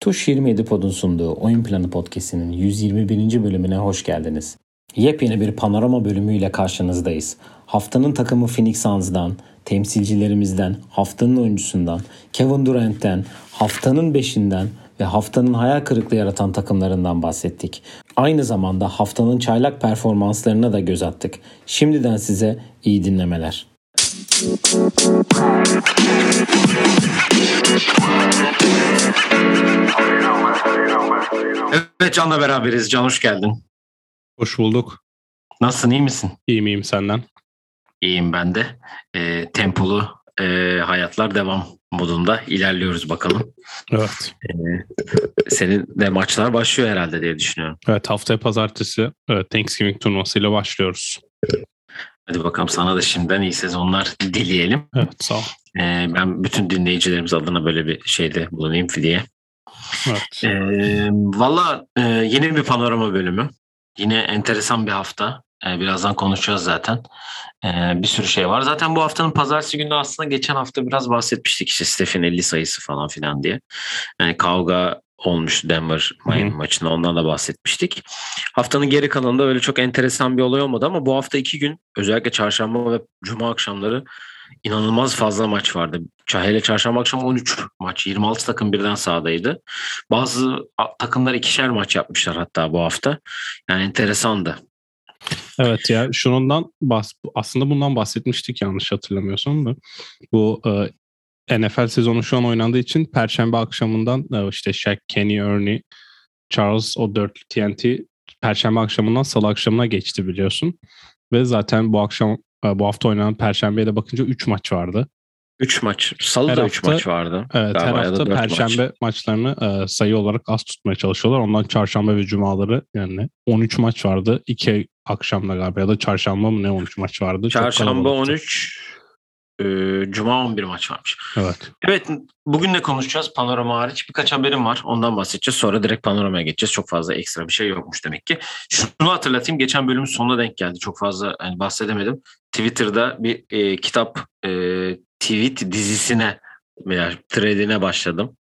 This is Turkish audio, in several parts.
Tuş 27 Pod'un sunduğu Oyun Planı Podcast'inin 121. bölümüne hoş geldiniz. Yepyeni bir panorama bölümüyle karşınızdayız. Haftanın takımı Phoenix Suns'dan, temsilcilerimizden, haftanın oyuncusundan, Kevin Durant'ten, haftanın beşinden ve haftanın hayal kırıklığı yaratan takımlarından bahsettik. Aynı zamanda haftanın çaylak performanslarına da göz attık. Şimdiden size iyi dinlemeler. Evet Can'la beraberiz. Can hoş geldin. Hoş bulduk. Nasılsın iyi misin? İyiyim iyiyim senden. İyiyim ben de. E, tempolu e, hayatlar devam modunda ilerliyoruz bakalım. Evet. E, senin de maçlar başlıyor herhalde diye düşünüyorum. Evet haftaya pazartesi Thanksgiving turnuvasıyla başlıyoruz. Hadi bakalım sana da şimdiden iyi sezonlar dileyelim. Evet sağ ol. E, ben bütün dinleyicilerimiz adına böyle bir şeyde bulunayım diye. Evet. E, Valla e, yeni bir panorama bölümü. Yine enteresan bir hafta. E, birazdan konuşacağız zaten. E, bir sürü şey var. Zaten bu haftanın pazartesi günü aslında geçen hafta biraz bahsetmiştik işte Steph'in 50 sayısı falan filan diye. Yani kavga olmuş Denver Miami maçında ondan da bahsetmiştik. Haftanın geri kalanında öyle çok enteresan bir olay olmadı ama bu hafta iki gün özellikle çarşamba ve cuma akşamları inanılmaz fazla maç vardı. Hele çarşamba akşam 13 maç. 26 takım birden sahadaydı. Bazı takımlar ikişer maç yapmışlar hatta bu hafta. Yani enteresandı. Evet ya şundan bahs aslında bundan bahsetmiştik yanlış hatırlamıyorsam da. Bu e, NFL sezonu şu an oynandığı için Perşembe akşamından e, işte Shaq, Kenny, Ernie, Charles o dörtlü TNT Perşembe akşamından Salı akşamına geçti biliyorsun. Ve zaten bu akşam e, bu hafta oynanan Perşembe'ye de bakınca 3 maç vardı. 3 maç. Salıda 3 maç vardı. Evet her hafta Perşembe maç. maçlarını e, sayı olarak az tutmaya çalışıyorlar. Ondan Çarşamba ve Cumaları yani 13 maç vardı. 2 akşamda galiba ya da Çarşamba mı ne 13 maç vardı. Çarşamba 13, e, Cuma 11 maç varmış. Evet. Evet bugün ne konuşacağız? Panorama hariç birkaç haberim var. Ondan bahsedeceğiz. Sonra direkt panoramaya geçeceğiz. Çok fazla ekstra bir şey yokmuş demek ki. Şunu hatırlatayım. Geçen bölümün sonuna denk geldi. Çok fazla yani bahsedemedim. Twitter'da bir e, kitap e, tweet dizisine veya threadine başladım.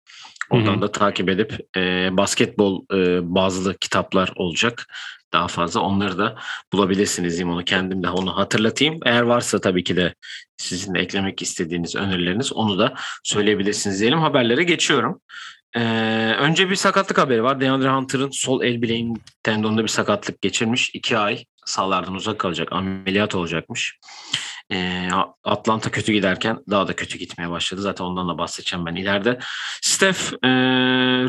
Oradan Hı-hı. da takip edip e, basketbol e, bazlı kitaplar olacak. Daha fazla onları da bulabilirsiniz diyeyim onu kendim de onu hatırlatayım. Eğer varsa tabii ki de sizin de eklemek istediğiniz önerileriniz onu da söyleyebilirsiniz diyelim. Haberlere geçiyorum. Ee, önce bir sakatlık haberi var. DeAndre Hunter'ın sol el bileğin tendonunda bir sakatlık geçirmiş. iki ay sahalardan uzak kalacak. Ameliyat olacakmış. E, Atlanta kötü giderken daha da kötü gitmeye başladı. Zaten ondan da bahsedeceğim ben ileride. Steph e,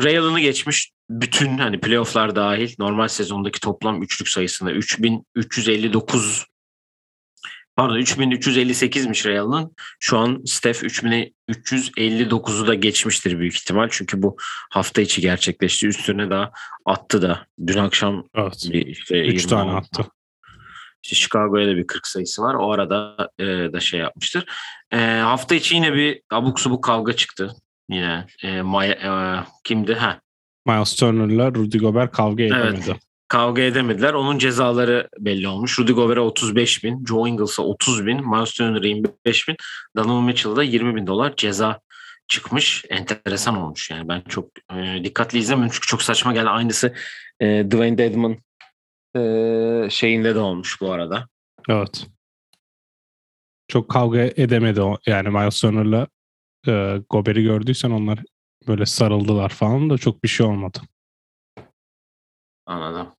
Ray Allen'ı geçmiş. Bütün hani playofflar dahil normal sezondaki toplam üçlük sayısında 3359 pardon 3358'miş Ray Allen'ın. Şu an Steph 3359'u da geçmiştir büyük ihtimal. Çünkü bu hafta içi gerçekleşti. Üstüne daha attı da. Dün akşam evet. bir işte 3 tane attı. İşte Chicago'ya da bir 40 sayısı var. O arada e, da şey yapmıştır. E, hafta içi yine bir abuk subuk kavga çıktı. Yine e, Maya, e, kimdi? Ha. Miles Turner'la Rudy Gobert kavga edemedi. Evet, kavga edemediler. Onun cezaları belli olmuş. Rudy Gobert'e 35 bin, Joe Ingles'a 30 bin, Miles Turner'a 25 bin, Donovan Mitchell'a 20 bin dolar ceza çıkmış. Enteresan olmuş yani. Ben çok e, dikkatli izlemedim çünkü çok saçma geldi. Aynısı e, Dwayne Dedman e, şeyinde de olmuş bu arada. Evet. Çok kavga edemedi o. Yani Miles Turner'la e, Gober'i gördüysen onlar böyle sarıldılar falan da çok bir şey olmadı. Anladım.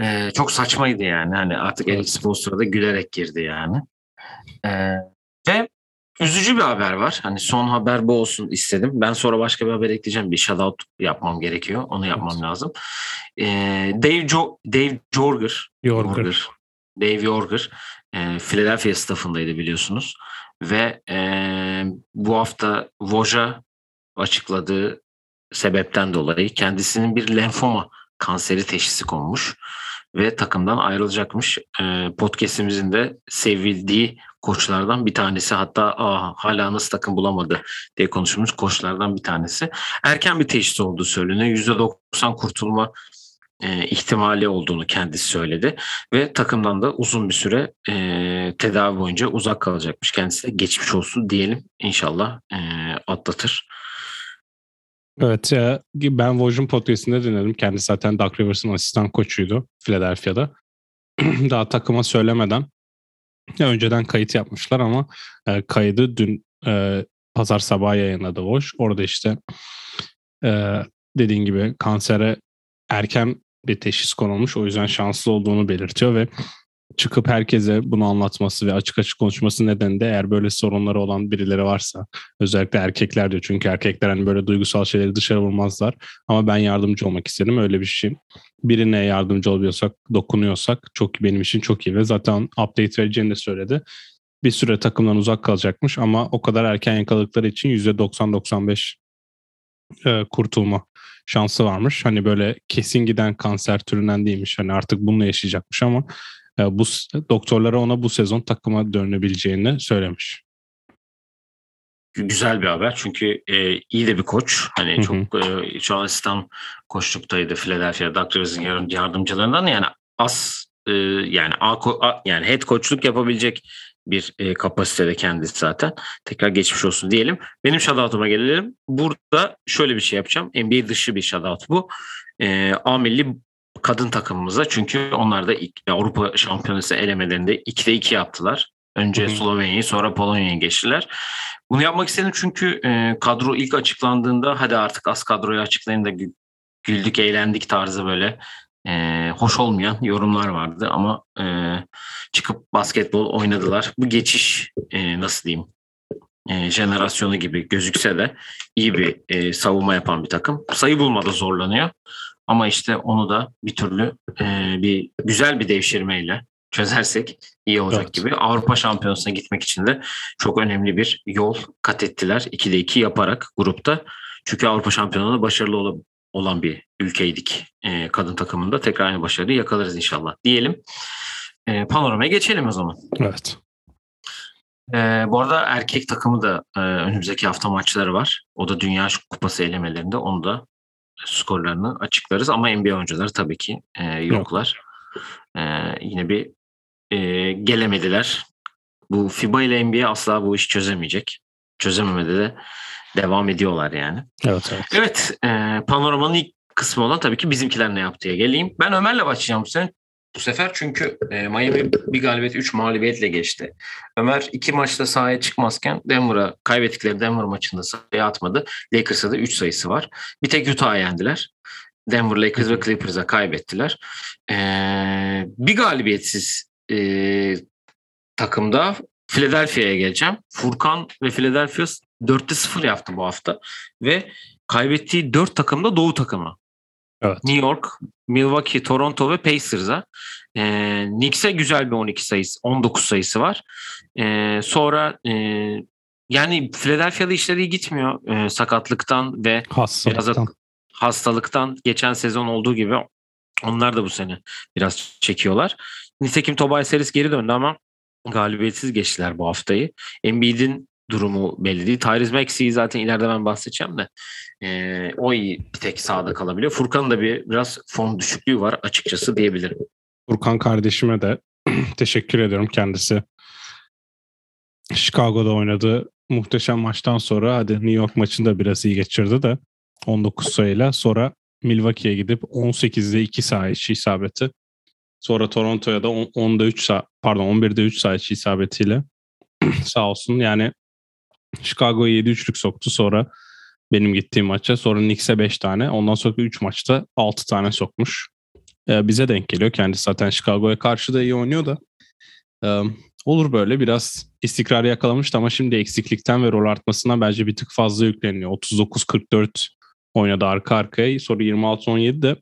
Ee, çok saçmaydı yani. Hani artık Eric Spoelstra da gülerek girdi yani. Ee, üzücü bir haber var. Hani son haber bu olsun istedim. Ben sonra başka bir haber ekleyeceğim. Bir shoutout yapmam gerekiyor. Onu yapmam evet. lazım. Ee, Dave, jo Dave Jorger, Jorger. Dave Jorger e, Philadelphia staffındaydı biliyorsunuz. Ve e, bu hafta Voja açıkladığı sebepten dolayı kendisinin bir lenfoma kanseri teşhisi konmuş ve takımdan ayrılacakmış. E, podcast'imizin de sevildiği koçlardan bir tanesi hatta Aa, hala nasıl takım bulamadı diye konuştuğumuz koçlardan bir tanesi. Erken bir teşhis olduğu söyleniyor. %90 kurtulma e, ihtimali olduğunu kendisi söyledi ve takımdan da uzun bir süre e, tedavi boyunca uzak kalacakmış. Kendisi de geçmiş olsun diyelim inşallah e, atlatır. Evet ben Woj'un podcastinde dinledim. Kendisi zaten Doug Rivers'ın asistan koçuydu Philadelphia'da. Daha takıma söylemeden önceden kayıt yapmışlar ama e, kaydı dün e, pazar sabahı yayınladı Woj. Orada işte e, dediğin gibi kansere erken bir teşhis konulmuş. O yüzden şanslı olduğunu belirtiyor ve çıkıp herkese bunu anlatması ve açık açık konuşması nedeniyle eğer böyle sorunları olan birileri varsa özellikle erkekler diyor çünkü erkekler hani böyle duygusal şeyleri dışarı vurmazlar ama ben yardımcı olmak istedim öyle bir şey. Birine yardımcı oluyorsak, dokunuyorsak çok benim için çok iyi ve zaten update vereceğini de söyledi. Bir süre takımdan uzak kalacakmış ama o kadar erken yakaladıkları için %90-95 e, kurtulma şansı varmış. Hani böyle kesin giden kanser türünden değilmiş. Hani artık bununla yaşayacakmış ama bu doktorlara ona bu sezon takıma dönebileceğini söylemiş. Güzel bir haber çünkü e, iyi de bir koç. Hani hı hı. çok e, asistan koçluktaydı Philadelphia Doug Rivers'ın yardımcılarından yani as e, yani A, A, yani head koçluk yapabilecek bir e, kapasitede kendisi zaten. Tekrar geçmiş olsun diyelim. Benim shoutout'uma gelelim. Burada şöyle bir şey yapacağım. NBA dışı bir shoutout bu. E, A milli kadın takımımıza çünkü onlar da ilk, Avrupa Şampiyonası elemelerinde 2'de 2 yaptılar. Önce Slovenya'yı sonra Polonya'ya geçtiler. Bunu yapmak istedim çünkü e, kadro ilk açıklandığında hadi artık az kadroyu açıklayın da güldük eğlendik tarzı böyle e, hoş olmayan yorumlar vardı ama e, çıkıp basketbol oynadılar. Bu geçiş e, nasıl diyeyim e, jenerasyonu gibi gözükse de iyi bir e, savunma yapan bir takım. Sayı bulmada zorlanıyor. Ama işte onu da bir türlü e, bir güzel bir devşirmeyle çözersek iyi olacak evet. gibi. Avrupa Şampiyonası'na gitmek için de çok önemli bir yol kat ettiler. 2'de 2 yaparak grupta. Çünkü Avrupa Şampiyonası'nda başarılı ol- olan bir ülkeydik e, kadın takımında. Tekrar aynı başarıyı yakalarız inşallah diyelim. E, panoramaya geçelim o zaman. Evet. E, bu arada erkek takımı da e, önümüzdeki hafta maçları var. O da Dünya Kupası elemelerinde. Onu da skorlarını açıklarız ama NBA oyuncuları tabii ki e, yoklar. Yok. E, yine bir e, gelemediler. Bu FIBA ile NBA asla bu işi çözemeyecek. Çözememede de devam ediyorlar yani. Evet, evet. Evet, e, panoramanın ilk kısmı olan tabii ki bizimkiler ne yaptıya geleyim. Ben Ömer'le başlayacağım bu sene. Bu sefer çünkü e, Miami bir galibiyet 3 mağlubiyetle geçti. Ömer iki maçta sahaya çıkmazken Denver'a kaybettikleri Denver maçında sayı atmadı. Lakers'a da 3 sayısı var. Bir tek Utah'a yendiler. Denver, Lakers ve Clippers'a kaybettiler. E, bir galibiyetsiz e, takımda Philadelphia'ya geleceğim. Furkan ve Philadelphia 4'te 0 yaptı bu hafta. Ve kaybettiği 4 takım da Doğu takımı. Evet. New York, Milwaukee, Toronto ve Pacers'a. E, Knicks'e güzel bir 12 sayısı, 19 sayısı var. E, sonra e, yani Philadelphia'da işleri iyi gitmiyor e, sakatlıktan ve hastalıktan. hastalıktan geçen sezon olduğu gibi onlar da bu sene biraz çekiyorlar. Nitekim Tobias Harris geri döndü ama galibiyetsiz geçtiler bu haftayı. Embiid'in durumu belli değil. Tyrese Maxey'i zaten ileride ben bahsedeceğim de e, o iyi bir tek sağda kalabiliyor. Furkan'ın da bir biraz form düşüklüğü var açıkçası diyebilirim. Furkan kardeşime de teşekkür ediyorum kendisi. Chicago'da oynadı. Muhteşem maçtan sonra hadi New York maçında biraz iyi geçirdi de 19 sayıyla sonra Milwaukee'ye gidip 18'de 2 sayı içi isabeti. Sonra Toronto'ya da 10'da 3 pardon 11'de 3 sayı içi isabetiyle sağ olsun. Yani Chicago'ya 7 üçlük soktu. Sonra benim gittiğim maça. Sonra Knicks'e 5 tane. Ondan sonra 3 maçta 6 tane sokmuş. Ee, bize denk geliyor. Kendisi zaten Chicago'ya karşı da iyi oynuyor da. Ee, olur böyle biraz istikrarı yakalamıştı ama şimdi eksiklikten ve rol artmasından bence bir tık fazla yükleniyor. 39-44 oynadı arka arkaya. Sonra 26-17 de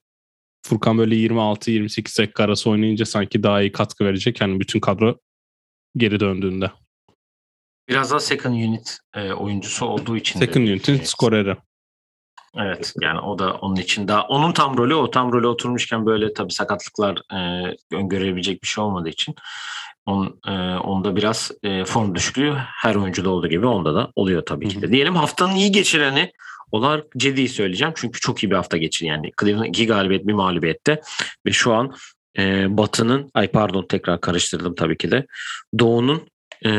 Furkan böyle 26-28 dakika arası oynayınca sanki daha iyi katkı verecek. Yani bütün kadro geri döndüğünde. Biraz daha second unit e, oyuncusu olduğu için. Second unit'in evet. skoreri. Evet yani o da onun için daha onun tam rolü o tam rolü oturmuşken böyle tabii sakatlıklar e, öngörebilecek bir şey olmadığı için on, e, onda biraz e, form düşüklüğü her oyuncuda olduğu gibi onda da oluyor tabii ki de. Diyelim haftanın iyi geçireni olarak Cedi'yi söyleyeceğim çünkü çok iyi bir hafta geçirdi yani Cleveland iki galibiyet bir mağlubiyette ve şu an e, Batı'nın ay pardon tekrar karıştırdım tabii ki de Doğu'nun e,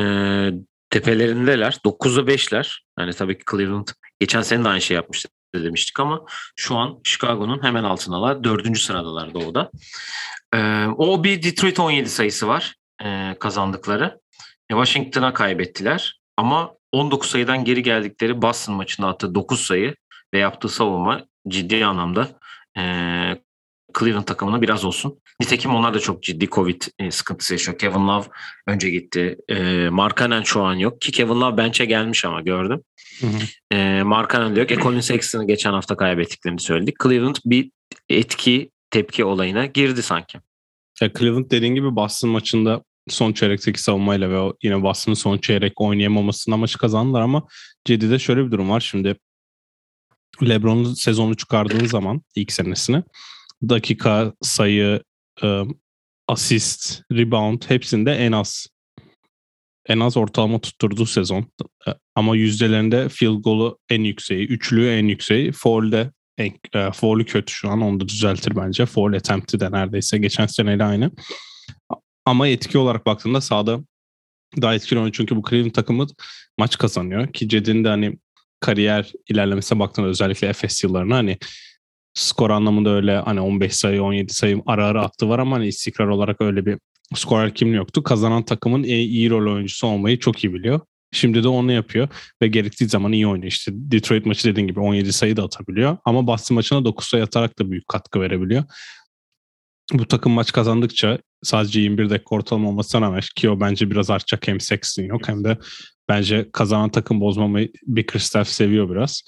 tepelerindeler. 9'da 5'ler. Yani tabii ki Cleveland geçen sene de aynı şey yapmıştı. demiştik ama şu an Chicago'nun hemen altındalar. Dördüncü sıradalar doğuda. Ee, o bir Detroit 17 sayısı var e, kazandıkları. E, Washington'a kaybettiler ama 19 sayıdan geri geldikleri Boston maçında attığı 9 sayı ve yaptığı savunma ciddi anlamda e, Cleveland takımına biraz olsun. Nitekim onlar da çok ciddi Covid e, sıkıntısı yaşıyor. Kevin Love önce gitti. E, Markanen şu an yok ki Kevin Love bench'e gelmiş ama gördüm. Hı hı. E, Markanen de yok. E, Colin Sexton'ı geçen hafta kaybettiklerini söyledik. Cleveland bir etki tepki olayına girdi sanki. Ya Cleveland dediğin gibi Boston maçında son çeyrekteki savunmayla ve yine Boston'ın son çeyrek oynayamamasından maçı kazandılar ama Cedi'de şöyle bir durum var. Şimdi LeBron'un sezonu çıkardığın zaman ilk senesini dakika, sayı, asist, rebound hepsinde en az en az ortalama tutturduğu sezon. Ama yüzdelerinde field goal'u en yükseği, üçlüğü en yükseği, foul'de en, e, foul'ü kötü şu an onu da düzeltir bence. Foul attempt'i de neredeyse geçen seneyle aynı. Ama etki olarak baktığında sahada daha etkili oynuyor. Çünkü bu Cleveland takımı maç kazanıyor. Ki Cedi'nin de hani kariyer ilerlemesine baktığında özellikle Efes yıllarına hani skor anlamında öyle hani 15 sayı 17 sayı ara ara attı var ama hani istikrar olarak öyle bir skorer kimliği yoktu. Kazanan takımın en iyi rol oyuncusu olmayı çok iyi biliyor. Şimdi de onu yapıyor ve gerektiği zaman iyi oynuyor. İşte Detroit maçı dediğin gibi 17 sayı da atabiliyor. Ama Boston maçına 9 sayı atarak da büyük katkı verebiliyor. Bu takım maç kazandıkça sadece 21 dakika ortalama olmasına rağmen ki o bence biraz artacak hem Sexton yok hem de bence kazanan takım bozmamayı Bickerstaff seviyor biraz.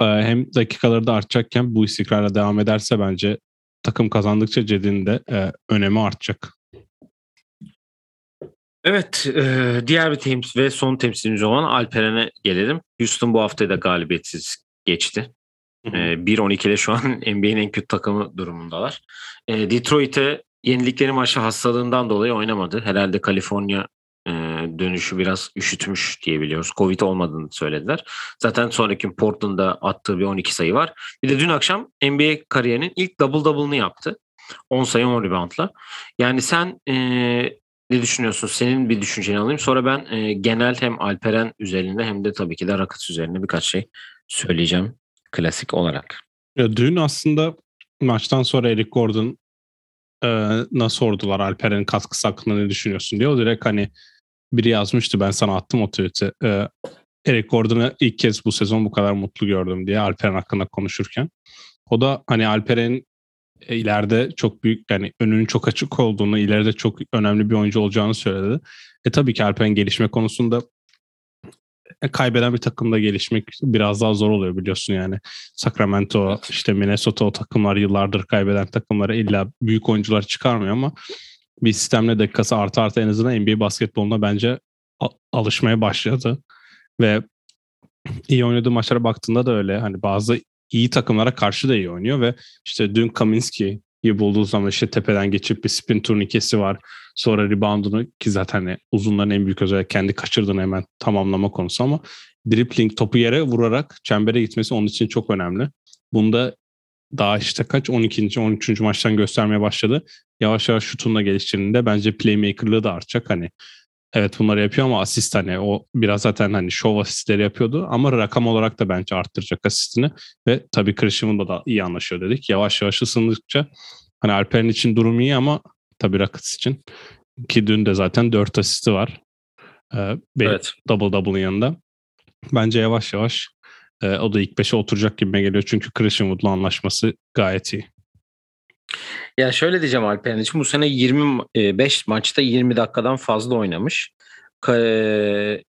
Ee, hem dakikaları da artacakken bu istikrarla devam ederse bence takım kazandıkça Cedi'nin de e, önemi artacak. Evet, e, diğer bir temsil ve son temsilcimiz olan Alperen'e gelelim. Houston bu hafta da galibiyetsiz geçti. E, 1-12 ile şu an NBA'nin en kötü takımı durumundalar. E, Detroit'e yenildikleri maçı hastalığından dolayı oynamadı. Herhalde Kaliforniya dönüşü biraz üşütmüş diyebiliyoruz. Covid olmadığını söylediler. Zaten sonraki Portland'da attığı bir 12 sayı var. Bir de dün akşam NBA kariyerinin ilk double double'ını yaptı. 10 sayı 10 reboundla. Yani sen e, ne düşünüyorsun? Senin bir düşünceni alayım. Sonra ben e, genel hem Alperen üzerinde hem de tabii ki de Rakıts üzerinde birkaç şey söyleyeceğim klasik olarak. Ya dün aslında maçtan sonra Eric Gordon e, sordular Alperen'in katkısı hakkında ne düşünüyorsun diye. O direkt hani biri yazmıştı ben sana attım o tweet'i. E, Eric Gordon'ı ilk kez bu sezon bu kadar mutlu gördüm diye Alperen hakkında konuşurken. O da hani Alperen e, ileride çok büyük yani önünün çok açık olduğunu, ileride çok önemli bir oyuncu olacağını söyledi. E tabii ki Alperen gelişme konusunda e, kaybeden bir takımda gelişmek biraz daha zor oluyor biliyorsun yani. Sacramento, işte Minnesota o takımlar yıllardır kaybeden takımlara illa büyük oyuncular çıkarmıyor ama bir sistemle dakikası artı artı en azından NBA basketboluna bence alışmaya başladı. Ve iyi oynadığı maçlara baktığında da öyle. Hani bazı iyi takımlara karşı da iyi oynuyor ve işte dün Kaminski'yi bulduğu zaman işte tepeden geçip bir spin turnikesi var. Sonra reboundunu ki zaten hani uzunların en büyük özelliği kendi kaçırdığını hemen tamamlama konusu ama dribbling topu yere vurarak çembere gitmesi onun için çok önemli. Bunda daha işte kaç 12. 13. maçtan göstermeye başladı. Yavaş yavaş şutunda geliştirdiğinde bence playmakerlığı da artacak. Hani Evet bunları yapıyor ama asist hani o biraz zaten hani şov asistleri yapıyordu ama rakam olarak da bence arttıracak asistini ve tabii Krishim'in da iyi anlaşıyor dedik. Yavaş yavaş ısındıkça hani Alper'in için durum iyi ama tabii Rockets için ki dün de zaten 4 asisti var. Ee, evet. Double double'ın yanında. Bence yavaş yavaş e, o da ilk 5'e oturacak gibi geliyor çünkü Christian Wood'la anlaşması gayet iyi. Ya şöyle diyeceğim Alperen için bu sene 25 maçta 20 dakikadan fazla oynamış. E,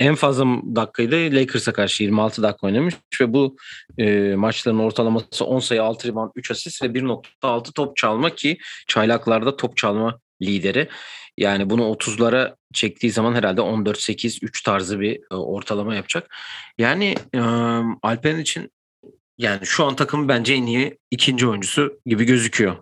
en fazla dakikayı da Lakers'a karşı 26 dakika oynamış ve bu e, maçların ortalaması 10 sayı 6 rebound 3 asist ve 1.6 top çalma ki çaylaklarda top çalma lideri. Yani bunu 30'lara çektiği zaman herhalde 14-8-3 tarzı bir e, ortalama yapacak. Yani e, Alperen için yani şu an takım bence en iyi ikinci oyuncusu gibi gözüküyor.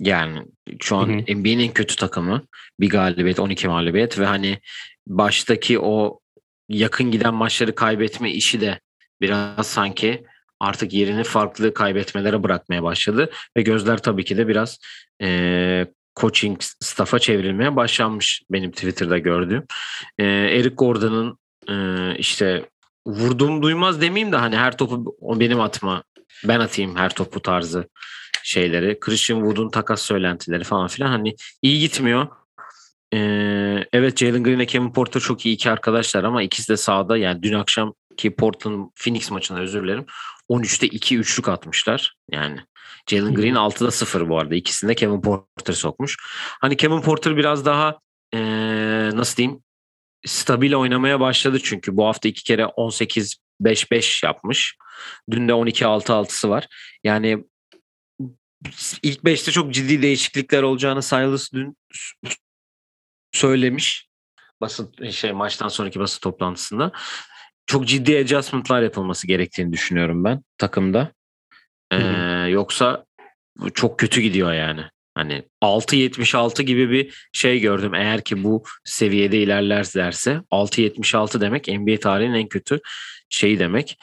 Yani şu an NBA'nin en kötü takımı. Bir galibiyet, 12 mağlubiyet ve hani baştaki o yakın giden maçları kaybetme işi de biraz sanki artık yerini farklı kaybetmelere bırakmaya başladı. Ve gözler tabii ki de biraz e, coaching staff'a çevrilmeye başlanmış benim Twitter'da gördüğüm. E, Eric Gordon'ın e, işte vurdum duymaz demeyeyim de hani her topu o benim atma ben atayım her topu tarzı şeyleri. Christian Wood'un takas söylentileri falan filan hani iyi gitmiyor. Ee, evet Jalen Green ve Kevin Porter çok iyi iki arkadaşlar ama ikisi de sahada yani dün akşam ki Portland Phoenix maçına özür dilerim 13'te 2 üçlük atmışlar. Yani Jalen Green 6'da 0 bu arada. İkisinde Kevin Porter sokmuş. Hani Kevin Porter biraz daha ee, nasıl diyeyim stabil oynamaya başladı çünkü bu hafta iki kere 18-5-5 yapmış. Dün de 12-6-6'sı var. Yani ilk 5'te çok ciddi değişiklikler olacağını Silas dün söylemiş. Basın şey maçtan sonraki basın toplantısında. Çok ciddi adjustment'lar yapılması gerektiğini düşünüyorum ben takımda. Ee, yoksa çok kötü gidiyor yani. Hani 6.76 gibi bir şey gördüm. Eğer ki bu seviyede ilerlerlerse 6.76 demek NBA tarihinin en kötü şeyi demek.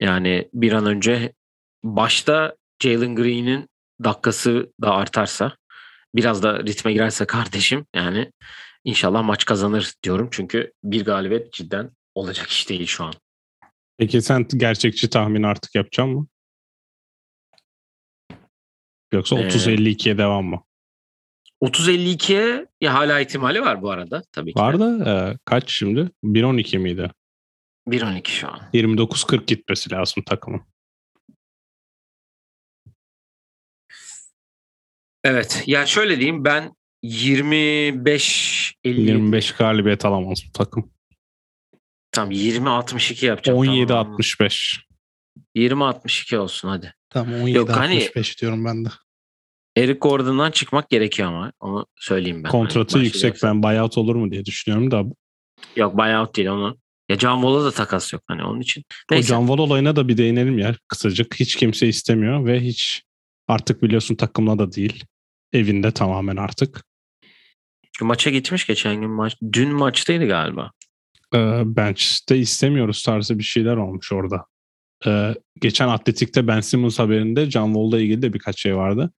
Yani bir an önce başta Jalen Green'in dakikası da artarsa biraz da ritme girerse kardeşim yani inşallah maç kazanır diyorum. Çünkü bir galibiyet cidden olacak iş değil şu an. Peki sen gerçekçi tahmin artık yapacak mı? Yoksa 30-52'ye ee, devam mı? 30-52'ye ya hala ihtimali var bu arada tabii ki. Var da e, kaç şimdi? 1-12 miydi? 1-12 şu an. 29-40 gitmesi lazım takımın. Evet. Ya şöyle diyeyim ben 25 50 25 galibiyet alamaz bu takım. Tamam 20 62 yapacağım. 17 tamam. 65. 20 62 olsun hadi. Tamam 17 Yok, 65 hani, diyorum ben de. Eric Gordon'dan çıkmak gerekiyor ama onu söyleyeyim ben. Kontratı hani yüksek ben buyout olur mu diye düşünüyorum da. Yok buyout değil onu. Ya Can Wall'a da takas yok hani onun için. Neyse. O Can Wall olayına da bir değinelim ya kısacık. Hiç kimse istemiyor ve hiç artık biliyorsun takımla da değil. Evinde tamamen artık. Maça gitmiş geçen gün maç. Dün maçtaydı galiba. Ee, bench'te istemiyoruz tarzı bir şeyler olmuş orada. Ee, geçen Atletik'te Ben Simmons haberinde Can Wall'la ilgili de birkaç şey vardı.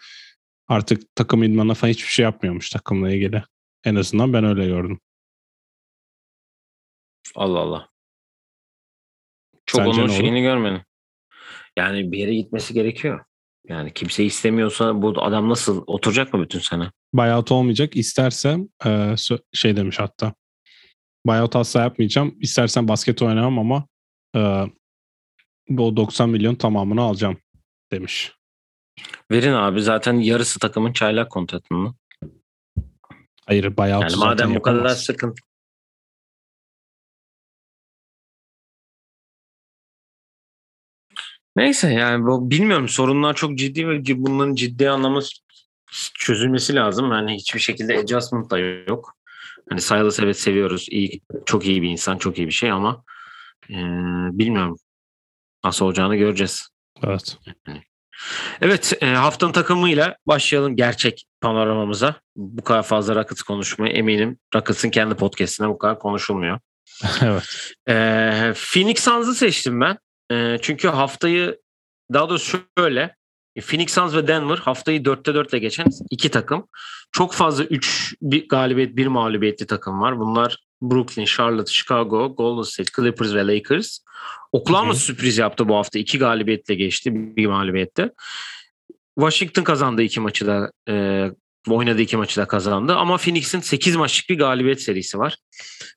Artık takım idmanına falan hiçbir şey yapmıyormuş takımla ilgili. En azından ben öyle gördüm. Allah Allah. Çok Sence onun şeyini görmedim. Yani bir yere gitmesi gerekiyor. Yani kimse istemiyorsa bu adam nasıl oturacak mı bütün sene? Buyout olmayacak. İstersem e, şey demiş hatta. Buyout asla yapmayacağım. İstersen basket oynamam ama e, bu 90 milyon tamamını alacağım demiş. Verin abi zaten yarısı takımın çaylak kontratını. Hayır buyout yani madem bu kadar sıkıntı Neyse yani bu bilmiyorum sorunlar çok ciddi ve bunların ciddi anlamda çözülmesi lazım. Yani hiçbir şekilde adjustment da yok. Hani Silas evet seviyoruz. İyi, çok iyi bir insan, çok iyi bir şey ama e, bilmiyorum nasıl olacağını göreceğiz. Evet. Evet e, haftanın takımıyla başlayalım gerçek panoramamıza. Bu kadar fazla Rockets konuşmaya eminim. Rockets'ın kendi podcastinde bu kadar konuşulmuyor. evet. E, Phoenix Suns'ı seçtim ben. E, çünkü haftayı daha doğrusu şöyle Phoenix Suns ve Denver haftayı 4'te 4 ile geçen iki takım. Çok fazla 3 bir galibiyet, bir mağlubiyetli takım var. Bunlar Brooklyn, Charlotte, Chicago, Golden State, Clippers ve Lakers. Oklahoma sürpriz yaptı bu hafta. iki galibiyetle geçti, bir mağlubiyette. Washington kazandı iki maçı da e, oynadığı iki maçı da kazandı. Ama Phoenix'in 8 maçlık bir galibiyet serisi var.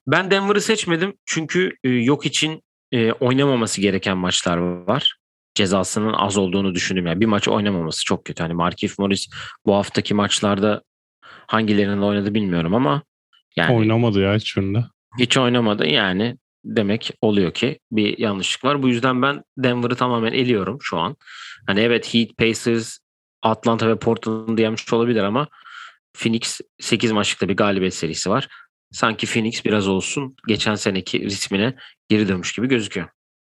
Ben Denver'ı seçmedim çünkü e, yok için e, oynamaması gereken maçlar var. Cezasının az olduğunu düşündüm. Yani bir maç oynamaması çok kötü. Hani Markif Morris bu haftaki maçlarda hangilerinin oynadı bilmiyorum ama yani oynamadı ya hiçbirinde. Hiç oynamadı yani demek oluyor ki bir yanlışlık var. Bu yüzden ben Denver'ı tamamen eliyorum şu an. Hani evet Heat, Pacers, Atlanta ve Portland'ı yenmiş olabilir ama Phoenix 8 maçlıkta bir galibiyet serisi var sanki Phoenix biraz olsun geçen seneki ritmine geri dönmüş gibi gözüküyor.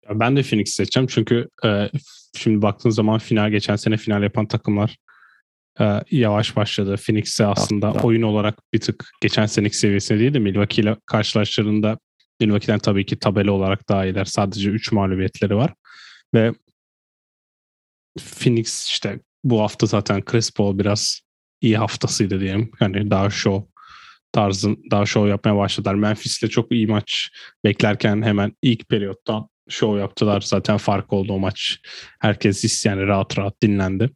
Ben de Phoenix seçeceğim çünkü e, şimdi baktığın zaman final geçen sene final yapan takımlar e, yavaş başladı. Phoenix'e aslında Aslında. oyun olarak bir tık geçen seneki seviyesinde değil de Milwaukee ile karşılaştığında Milwaukee'den tabii ki tabela olarak daha iyiler. Sadece 3 mağlubiyetleri var. Ve Phoenix işte bu hafta zaten Chris Paul biraz iyi haftasıydı diyelim. Yani daha show tarzın daha şov yapmaya başladılar. Memphis'le çok iyi maç beklerken hemen ilk periyottan show yaptılar. Zaten fark oldu o maç. Herkes yani rahat rahat dinlendi.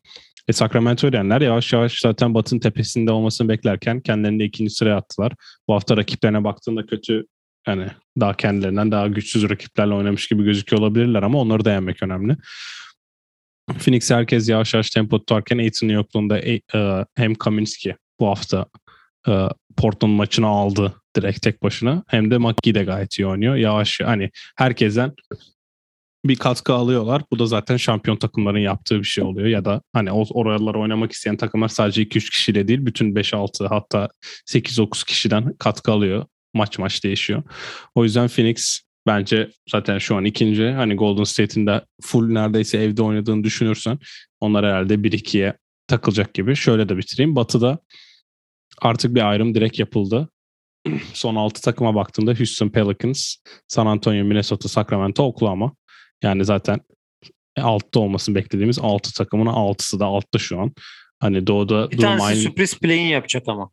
E, Sacramento Erenler yavaş yavaş zaten Batın tepesinde olmasını beklerken kendilerini ikinci sıraya attılar. Bu hafta rakiplerine baktığında kötü yani daha kendilerinden daha güçsüz rakiplerle oynamış gibi gözüküyor olabilirler ama onları da yenmek önemli. Phoenix herkes yavaş yavaş tempo tutarken Aiton'un yokluğunda e, e, hem Kaminski bu hafta e, Portland maçını aldı direkt tek başına. Hem de McGee de gayet iyi oynuyor. Yavaş hani herkesten bir katkı alıyorlar. Bu da zaten şampiyon takımların yaptığı bir şey oluyor. Ya da hani oralara oynamak isteyen takımlar sadece 2-3 kişiyle değil bütün 5-6 hatta 8-9 kişiden katkı alıyor. Maç maç değişiyor. O yüzden Phoenix bence zaten şu an ikinci. Hani Golden State'in de full neredeyse evde oynadığını düşünürsen onlar herhalde 1-2'ye takılacak gibi. Şöyle de bitireyim. Batı'da artık bir ayrım direkt yapıldı. Son 6 takıma baktığında Houston Pelicans, San Antonio, Minnesota, Sacramento, Oklahoma. Yani zaten altta olmasını beklediğimiz 6 takımın 6'sı da altta şu an. Hani doğuda bir tanesi aynı. sürpriz play'in yapacak ama.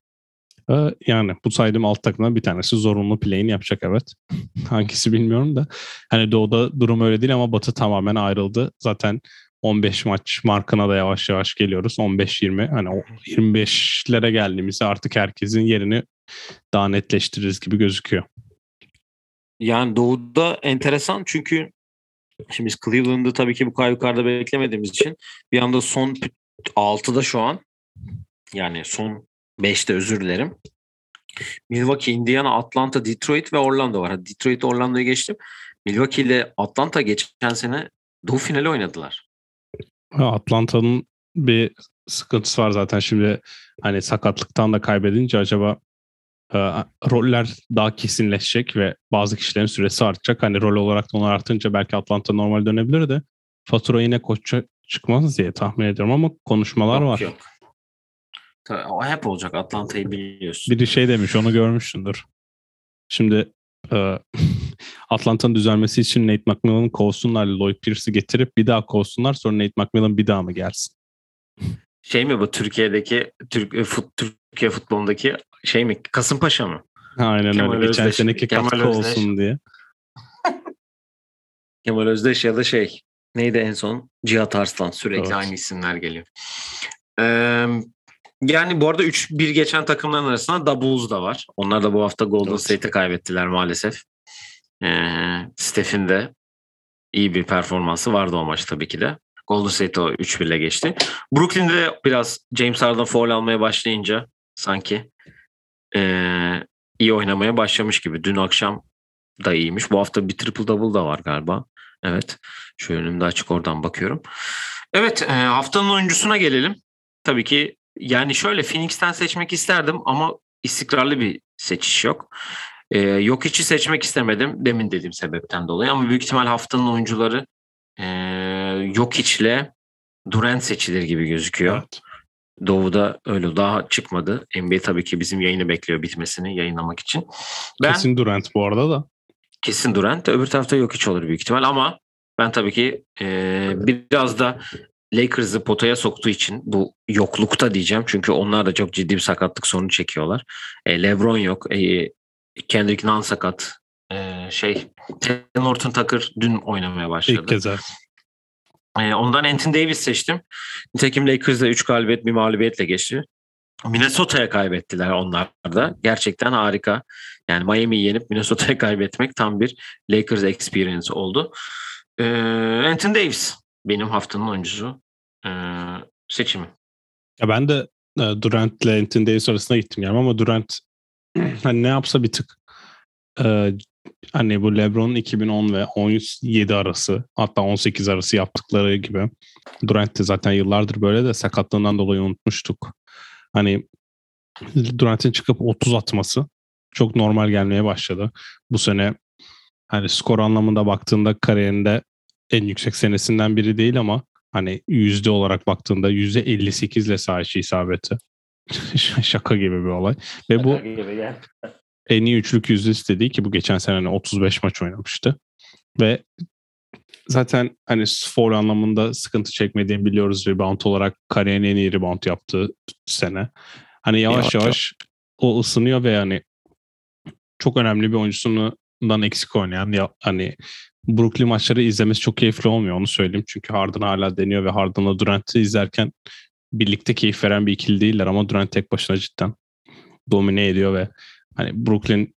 Ee, yani bu saydığım alt takımdan bir tanesi zorunlu play'in yapacak evet. Hangisi bilmiyorum da. Hani doğuda durum öyle değil ama batı tamamen ayrıldı. Zaten 15 maç markına da yavaş yavaş geliyoruz. 15-20 hani 25'lere geldiğimizde artık herkesin yerini daha netleştiririz gibi gözüküyor. Yani doğuda enteresan çünkü şimdi biz Cleveland'ı tabii ki bu kadar yukarıda beklemediğimiz için bir anda son 6'da şu an yani son 5'te özür dilerim. Milwaukee, Indiana, Atlanta, Detroit ve Orlando var. Detroit, Orlando'yu geçtim. Milwaukee ile Atlanta geçen sene Doğu finali oynadılar. Atlanta'nın bir sıkıntısı var zaten şimdi hani sakatlıktan da kaybedince acaba e, roller daha kesinleşecek ve bazı kişilerin süresi artacak. Hani rol olarak da onlar artınca belki Atlanta normal dönebilir de fatura yine koça çıkmaz diye tahmin ediyorum ama konuşmalar yok, var. Yok. o hep olacak Atlanta'yı biliyorsun. Biri şey demiş onu görmüşsündür. Şimdi e, Atlanta'nın düzelmesi için Nate McMillan'ı kovsunlar, Lloyd Pierce'ı getirip bir daha kovsunlar sonra Nate McMillan bir daha mı gelsin? Şey mi bu Türkiye'deki Türk, e, fut, Türkiye futbolundaki şey mi Kasımpaşa mı? Aynen Kemal öyle. Geçen Özdeş, seneki Kemal katkı Özdeş. olsun diye. Kemal Özdeş ya da şey neydi en son? Cihat Arslan sürekli evet. aynı isimler geliyor. Ee, yani bu arada 3-1 geçen takımların arasında Doubles da var. Onlar da bu hafta Golden evet. State'e kaybettiler maalesef. Ee, Steph'in de iyi bir performansı vardı o maç tabii ki de. Golden State o 3-1 ile geçti. Brooklyn'de biraz James Harden foul almaya başlayınca sanki ee, iyi oynamaya başlamış gibi. Dün akşam da iyiymiş. Bu hafta bir triple double da var galiba. Evet. Şu önümde açık oradan bakıyorum. Evet e, haftanın oyuncusuna gelelim. Tabii ki yani şöyle Phoenix'ten seçmek isterdim ama istikrarlı bir seçiş yok. Ee, yok içi seçmek istemedim demin dediğim sebepten dolayı ama büyük ihtimal haftanın oyuncuları e, yok içle Durant seçilir gibi gözüküyor. Evet. Doğu'da öyle daha çıkmadı. NBA tabii ki bizim yayını bekliyor bitmesini yayınlamak için. Ben, kesin Durant bu arada da. Kesin Durant. Öbür tarafta yok hiç olur büyük ihtimal ama ben tabii ki e, biraz da Lakers'ı potaya soktuğu için bu yoklukta diyeceğim. Çünkü onlar da çok ciddi bir sakatlık sorunu çekiyorlar. E, LeBron yok. E, Kendrick Nunn sakat. E, şey Norton Tucker dün oynamaya başladı. İlk kez ondan Anthony Davis seçtim. Nitekim Lakers'da 3 galibiyet bir mağlubiyetle geçti. Minnesota'ya kaybettiler onlar da. Gerçekten harika. Yani Miami'yi yenip Minnesota'ya kaybetmek tam bir Lakers experience oldu. Ee, Anthony Davis benim haftanın oyuncusu ee, seçimi. Ya ben de e, Durant ile Anthony Davis arasında gittim yani ama Durant hani ne yapsa bir tık e, hani bu LeBron'un 2010 ve 17 arası hatta 18 arası yaptıkları gibi Durant de zaten yıllardır böyle de sakatlığından dolayı unutmuştuk. Hani Durant'in çıkıp 30 atması çok normal gelmeye başladı. Bu sene hani skor anlamında baktığında kariyerinde en yüksek senesinden biri değil ama hani yüzde olarak baktığında yüzde 58 ile sağ isabeti. Şaka gibi bir olay. Ve bu en iyi üçlük yüzdesi dediği ki bu geçen sene 35 hani maç oynamıştı. Ve zaten hani foul anlamında sıkıntı çekmediğini biliyoruz rebound olarak kariyerin en iyi rebound yaptığı sene. Hani yavaş yavaş, yavaş o ısınıyor ve yani çok önemli bir oyuncusunu Harden'dan eksik oynayan ya hani Brooklyn maçları izlemesi çok keyifli olmuyor onu söyleyeyim. Çünkü Harden hala deniyor ve Harden'la Durant'ı izlerken birlikte keyif veren bir ikili değiller ama Durant tek başına cidden domine ediyor ve hani Brooklyn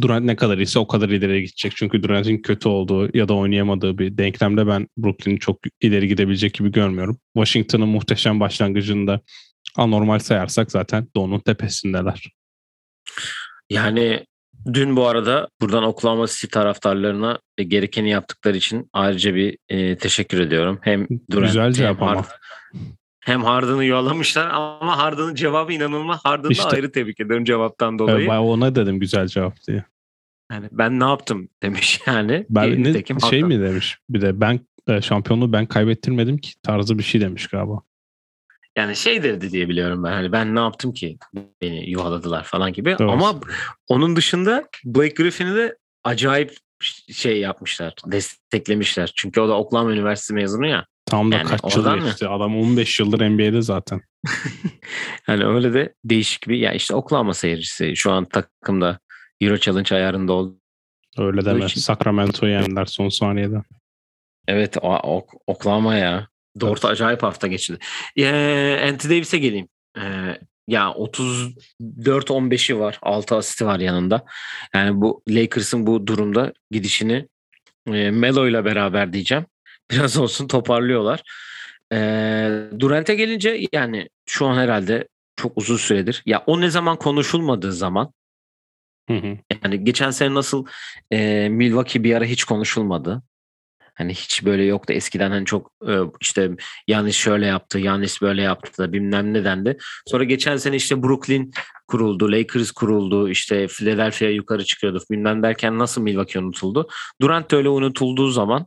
Durant ne kadar ise o kadar ileri gidecek. Çünkü Durant'in kötü olduğu ya da oynayamadığı bir denklemde ben Brooklyn'i çok ileri gidebilecek gibi görmüyorum. Washington'ın muhteşem başlangıcında anormal sayarsak zaten Doğu'nun tepesindeler. Yani dün bu arada buradan Oklahoma City taraftarlarına gerekeni yaptıkları için ayrıca bir e, teşekkür ediyorum. Hem Durant Güzel cevap hem ama. Hard, hem Harden'ı yollamışlar ama Harden'ın cevabı inanılmaz. Harden'ı işte, ayrı tebrik ediyorum cevaptan dolayı. Ben ona dedim güzel cevap diye. Yani ben ne yaptım demiş yani. Ben ne, şey haklı. mi demiş bir de ben e, şampiyonluğu ben kaybettirmedim ki tarzı bir şey demiş galiba. Yani şey dedi diye biliyorum ben. Hani ben ne yaptım ki beni yuhaladılar falan gibi. Evet. Ama onun dışında Blake Griffin'i de acayip şey yapmışlar. Desteklemişler. Çünkü o da Oklahoma Üniversitesi mezunu ya. Tam da yani kaç yıl geçti. Adam 15 yıldır NBA'de zaten. yani öyle de değişik bir ya işte Oklahoma seyircisi şu an takımda Euro Challenge ayarında oldu. Öyle deme. Için... Sacramento'yu yendiler son saniyede. Evet o, o, Oklahoma ya. Dort evet. acayip hafta geçirdi. Ee, Anthony Davis'e geleyim. Ee, ya 34-15'i var. 6 asisti var yanında. Yani bu Lakers'ın bu durumda gidişini e, Melo ile beraber diyeceğim. Biraz olsun toparlıyorlar. E, Durant'e gelince yani şu an herhalde çok uzun süredir. Ya o ne zaman konuşulmadığı zaman Hı hı. Yani geçen sene nasıl e, Milwaukee bir ara hiç konuşulmadı. Hani hiç böyle yoktu. Eskiden hani çok e, işte yanlış şöyle yaptı, yanlış böyle yaptı da bilmem ne dendi. Sonra geçen sene işte Brooklyn kuruldu, Lakers kuruldu, işte Philadelphia yukarı çıkıyordu bilmem derken nasıl Milwaukee unutuldu. Durant öyle unutulduğu zaman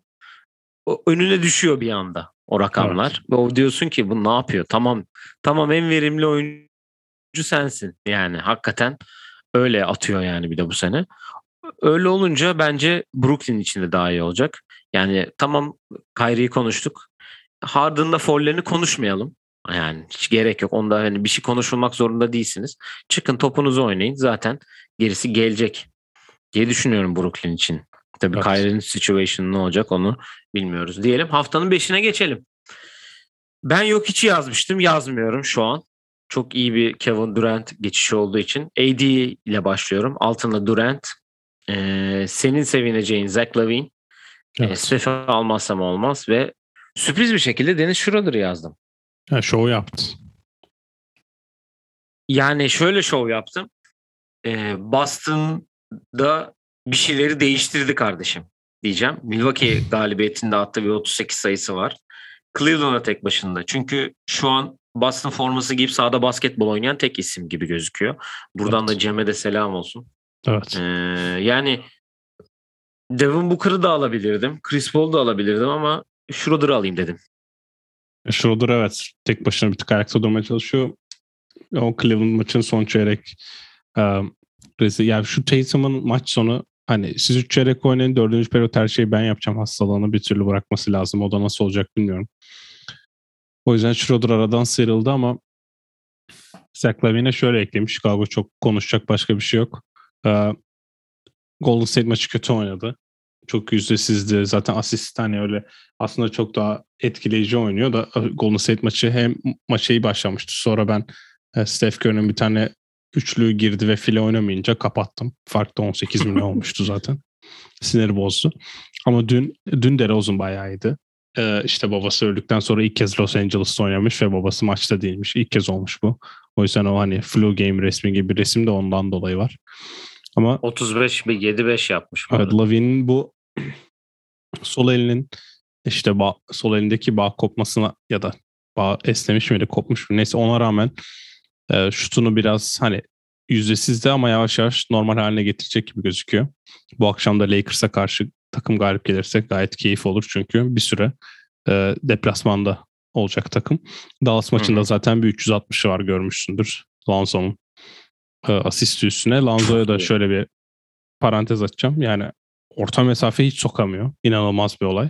önüne düşüyor bir anda o rakamlar. Evet. Ve o diyorsun ki bu ne yapıyor? Tamam tamam en verimli oyuncu sensin. Yani hakikaten öyle atıyor yani bir de bu sene. Öyle olunca bence Brooklyn için de daha iyi olacak. Yani tamam Kyrie'yi konuştuk. Harden'da follerini konuşmayalım. Yani hiç gerek yok. Onda hani bir şey konuşulmak zorunda değilsiniz. Çıkın topunuzu oynayın. Zaten gerisi gelecek diye düşünüyorum Brooklyn için. Tabii evet. Kyrie'nin situation ne olacak onu bilmiyoruz. Diyelim haftanın beşine geçelim. Ben yok hiç yazmıştım. Yazmıyorum şu an. Çok iyi bir Kevin Durant geçişi olduğu için. AD ile başlıyorum. Altında Durant. Ee, senin sevineceğin Zach Lavine. Evet. E, Steph'i almazsam olmaz ve sürpriz bir şekilde Deniz Schroeder'ı yazdım. Ha, show yaptı. Yani şöyle show yaptım. Ee, Boston'da bir şeyleri değiştirdi kardeşim diyeceğim. Milwaukee galibiyetinde attığı bir 38 sayısı var. Cleveland'a tek başında. Çünkü şu an Boston forması giyip sahada basketbol oynayan tek isim gibi gözüküyor. Buradan evet. da Cem'e de selam olsun. Evet. Ee, yani Devin Booker'ı da alabilirdim. Chris Paul'u da alabilirdim ama Schroeder'ı alayım dedim. Schroeder evet. Tek başına bir tık ayakta durmaya çalışıyor. O Cleveland maçın son çeyrek um, yani şu Tatum'un maç sonu hani siz üç çeyrek oynayın dördüncü periyot her şeyi ben yapacağım hastalığını bir türlü bırakması lazım. O da nasıl olacak bilmiyorum. O yüzden Schroeder aradan sıyrıldı ama Zach şöyle eklemiş. Chicago çok konuşacak başka bir şey yok. Ee, Golden State maçı kötü oynadı. Çok yüzdesizdi. Zaten asist hani öyle aslında çok daha etkileyici oynuyor da e, Golden State maçı hem maçı iyi başlamıştı. Sonra ben e, Steph Curry'nin bir tane üçlü girdi ve file oynamayınca kapattım. Fark da 18 milyon olmuştu zaten. Siniri bozdu. Ama dün dün DeRozan bayağı iyiydi. Ee, işte babası öldükten sonra ilk kez Los Angeles'ta oynamış ve babası maçta değilmiş. İlk kez olmuş bu. O yüzden o hani flu game resmi gibi bir resim de ondan dolayı var. Ama 35 bir 7-5 yapmış. Evet Lavin'in bu sol elinin işte bağ, sol elindeki bağ kopmasına ya da bağ esnemiş miydi kopmuş mu neyse ona rağmen e, şutunu biraz hani yüzdesizdi ama yavaş yavaş normal haline getirecek gibi gözüküyor. Bu akşam da Lakers'a karşı takım galip gelirse gayet keyif olur çünkü bir süre e, deplasmanda olacak takım. Dallas maçında zaten bir 360'ı var görmüşsündür. Lonzo'nun e, asist üstüne. Lanzo'ya da şöyle bir parantez açacağım. Yani orta mesafe hiç sokamıyor. İnanılmaz bir olay.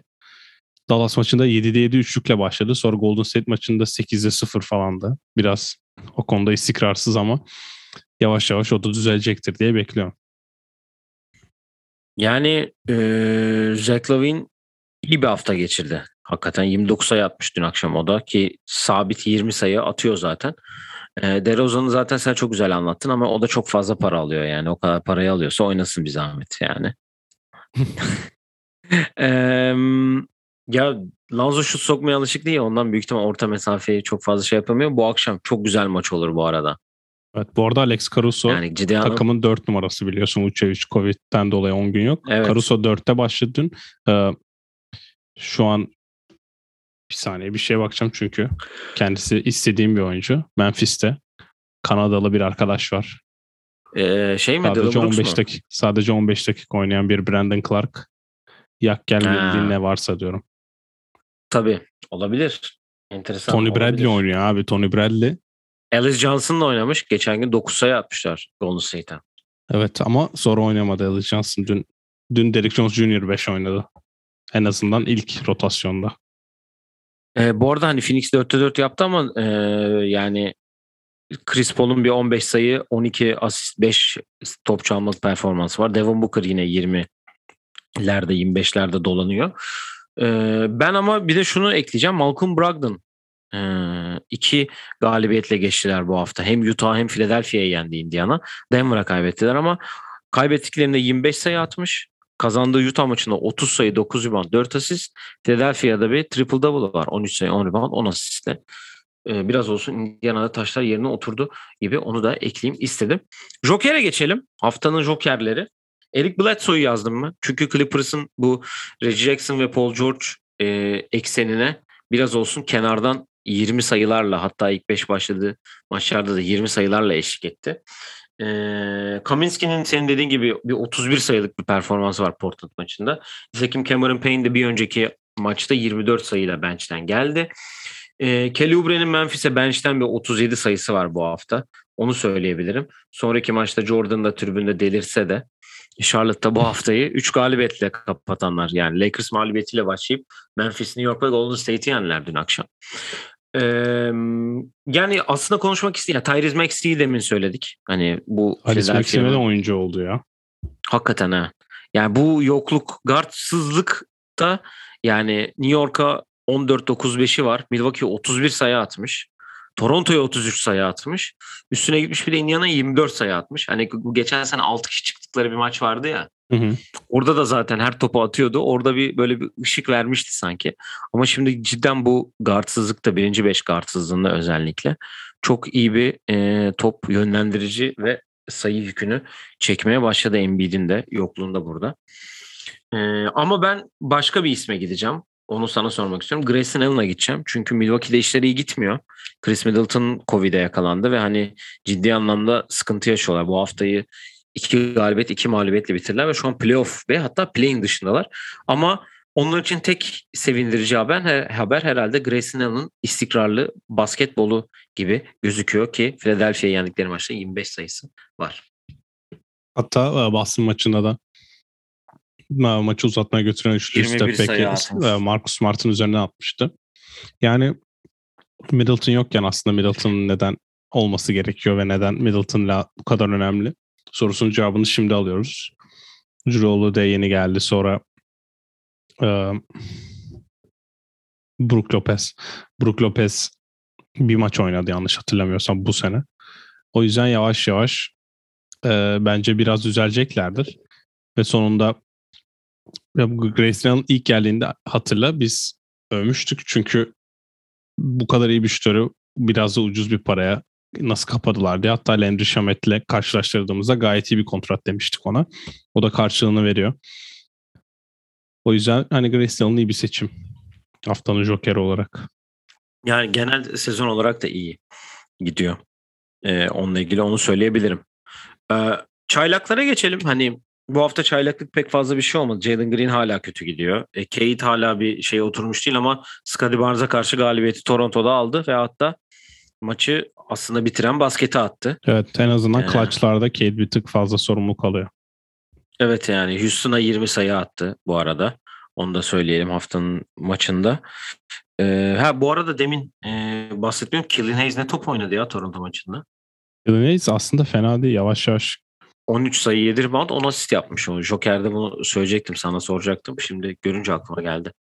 Dallas maçında 7'de 7 üçlükle başladı. Sonra Golden State maçında 8'de 0 falandı. Biraz o konuda istikrarsız ama yavaş yavaş o da düzelecektir diye bekliyorum. Yani e, Zach Lavine iyi bir hafta geçirdi. Hakikaten 29 sayı atmış dün akşam o da ki sabit 20 sayı atıyor zaten. E, DeRozan'ı zaten sen çok güzel anlattın ama o da çok fazla para alıyor yani. O kadar parayı alıyorsa oynasın bir zahmet yani. e, ya Lonzo şut sokmaya alışık değil. Ondan büyük ihtimal orta mesafeyi çok fazla şey yapamıyor. Bu akşam çok güzel maç olur bu arada. Evet bu arada Alex Caruso yani ciddi takımın anlam- 4 numarası biliyorsun. Uçevic Covid'den dolayı 10 gün yok. Evet. Caruso 4'te başladı dün. Ee, şu an bir saniye bir şeye bakacağım çünkü kendisi istediğim bir oyuncu. Memphis'te Kanadalı bir arkadaş var. Ee, şey mi? Sadece 15 dakika sadece 15 dakika oynayan bir Brandon Clark. Yak gelmediği ne varsa diyorum. Tabii olabilir. Enteresan. Tony Bradley olabilir. oynuyor abi. Tony Bradley. Alice Johnson'la oynamış. Geçen gün 9 sayı atmışlar Golden State'e. Evet ama sonra oynamadı Alice Johnson. Dün dün Derrick Jones Jr. 5 oynadı. En azından ilk rotasyonda. E, bu arada hani Phoenix 4'te 4 yaptı ama e, yani Chris Paul'un bir 15 sayı, 12 asist, 5 top çalmalık performansı var. Devin Booker yine 20'lerde, 25'lerde dolanıyor. E, ben ama bir de şunu ekleyeceğim. Malcolm Brogdon e, iki galibiyetle geçtiler bu hafta. Hem Utah hem Philadelphia'ya yendi Indiana. Denver'a kaybettiler ama kaybettiklerinde 25 sayı atmış. Kazandığı Utah maçında 30 sayı, 9 rebound, 4 asist. Philadelphia'da bir triple double var. 13 sayı, 10 rebound, 10 asistle. Ee, biraz olsun Indiana'da taşlar yerine oturdu gibi onu da ekleyeyim istedim. Joker'e geçelim. Haftanın Joker'leri. Eric Bledsoe'yu yazdım mı? Çünkü Clippers'ın bu Reggie Jackson ve Paul George e, eksenine biraz olsun kenardan 20 sayılarla hatta ilk 5 başladığı maçlarda da 20 sayılarla eşlik etti. E, Kaminski'nin senin dediğin gibi bir 31 sayılık bir performansı var Portland maçında. Nitekim Cameron Payne de bir önceki maçta 24 sayıyla bench'ten geldi. E, Kelly Oubre'nin Memphis'e bench'ten bir 37 sayısı var bu hafta. Onu söyleyebilirim. Sonraki maçta Jordan da tribünde delirse de Charlotte'da bu haftayı 3 galibiyetle kapatanlar. Yani Lakers mağlubiyetiyle başlayıp Memphis, New York ve Golden State'i yendiler dün akşam. Ee, yani aslında konuşmak isteyen Tyrese Maxey'i demin söyledik. Hani bu Tyrese Maxey de oyuncu oldu ya. Hakikaten ha. Yani bu yokluk, guardsızlık da yani New York'a 14-9-5'i var. Milwaukee 31 sayı atmış. Toronto'ya 33 sayı atmış. Üstüne gitmiş bir de Indiana 24 sayı atmış. Hani geçen sene 6 kişi çıktıkları bir maç vardı ya. Hı hı. Orada da zaten her topu atıyordu. Orada bir böyle bir ışık vermişti sanki. Ama şimdi cidden bu guardsızlıkta birinci beş guardsızlığında özellikle çok iyi bir e, top yönlendirici ve sayı yükünü çekmeye başladı Embiid'in de yokluğunda burada. E, ama ben başka bir isme gideceğim. Onu sana sormak istiyorum. Grayson Allen'a gideceğim. Çünkü Milwaukee'de işleri iyi gitmiyor. Chris Middleton Covid'e yakalandı ve hani ciddi anlamda sıkıntı yaşıyorlar. Bu haftayı iki galibiyet, iki mağlubiyetle bitirdiler ve şu an playoff ve hatta playing dışındalar. Ama onlar için tek sevindirici haber, haber herhalde Grayson Allen'ın istikrarlı basketbolu gibi gözüküyor ki Philadelphia'ya yendikleri maçta 25 sayısı var. Hatta e, Boston maçında da maçı uzatmaya götüren üçlü step back'i Marcus Smart'ın üzerine atmıştı. Yani Middleton yokken aslında Middleton'ın neden olması gerekiyor ve neden Middleton'la bu kadar önemli sorusunun cevabını şimdi alıyoruz. Drew da yeni geldi. Sonra e, Brook Lopez. Brook Lopez bir maç oynadı yanlış hatırlamıyorsam bu sene. O yüzden yavaş yavaş e, bence biraz düzeleceklerdir. Ve sonunda Allen ilk geldiğinde hatırla biz övmüştük. Çünkü bu kadar iyi bir şutörü biraz da ucuz bir paraya nasıl kapadılar diye. Hatta Landry Shamet'le karşılaştırdığımızda gayet iyi bir kontrat demiştik ona. O da karşılığını veriyor. O yüzden hani Allen iyi bir seçim. Haftanın Joker olarak. Yani genel sezon olarak da iyi gidiyor. Ee, onunla ilgili onu söyleyebilirim. Ee, çaylaklara geçelim. Hani bu hafta çaylaklık pek fazla bir şey olmadı. Jalen Green hala kötü gidiyor. E, Kate hala bir şey oturmuş değil ama Scottie Barnes'a karşı galibiyeti Toronto'da aldı ve hatta maçı aslında bitiren basketi attı. Evet en azından ee, clutchlarda Cade bir tık fazla sorumluluk alıyor. Evet yani Houston'a 20 sayı attı bu arada. Onu da söyleyelim haftanın maçında. Ee, ha bu arada demin e, bahsetmiyorum. Killian Hayes ne top oynadı ya Toronto maçında. Killian Hayes aslında fena değil. Yavaş yavaş 13 sayı 7 rebound 10 asist yapmış. O Joker'de bunu söyleyecektim sana soracaktım. Şimdi görünce aklıma geldi.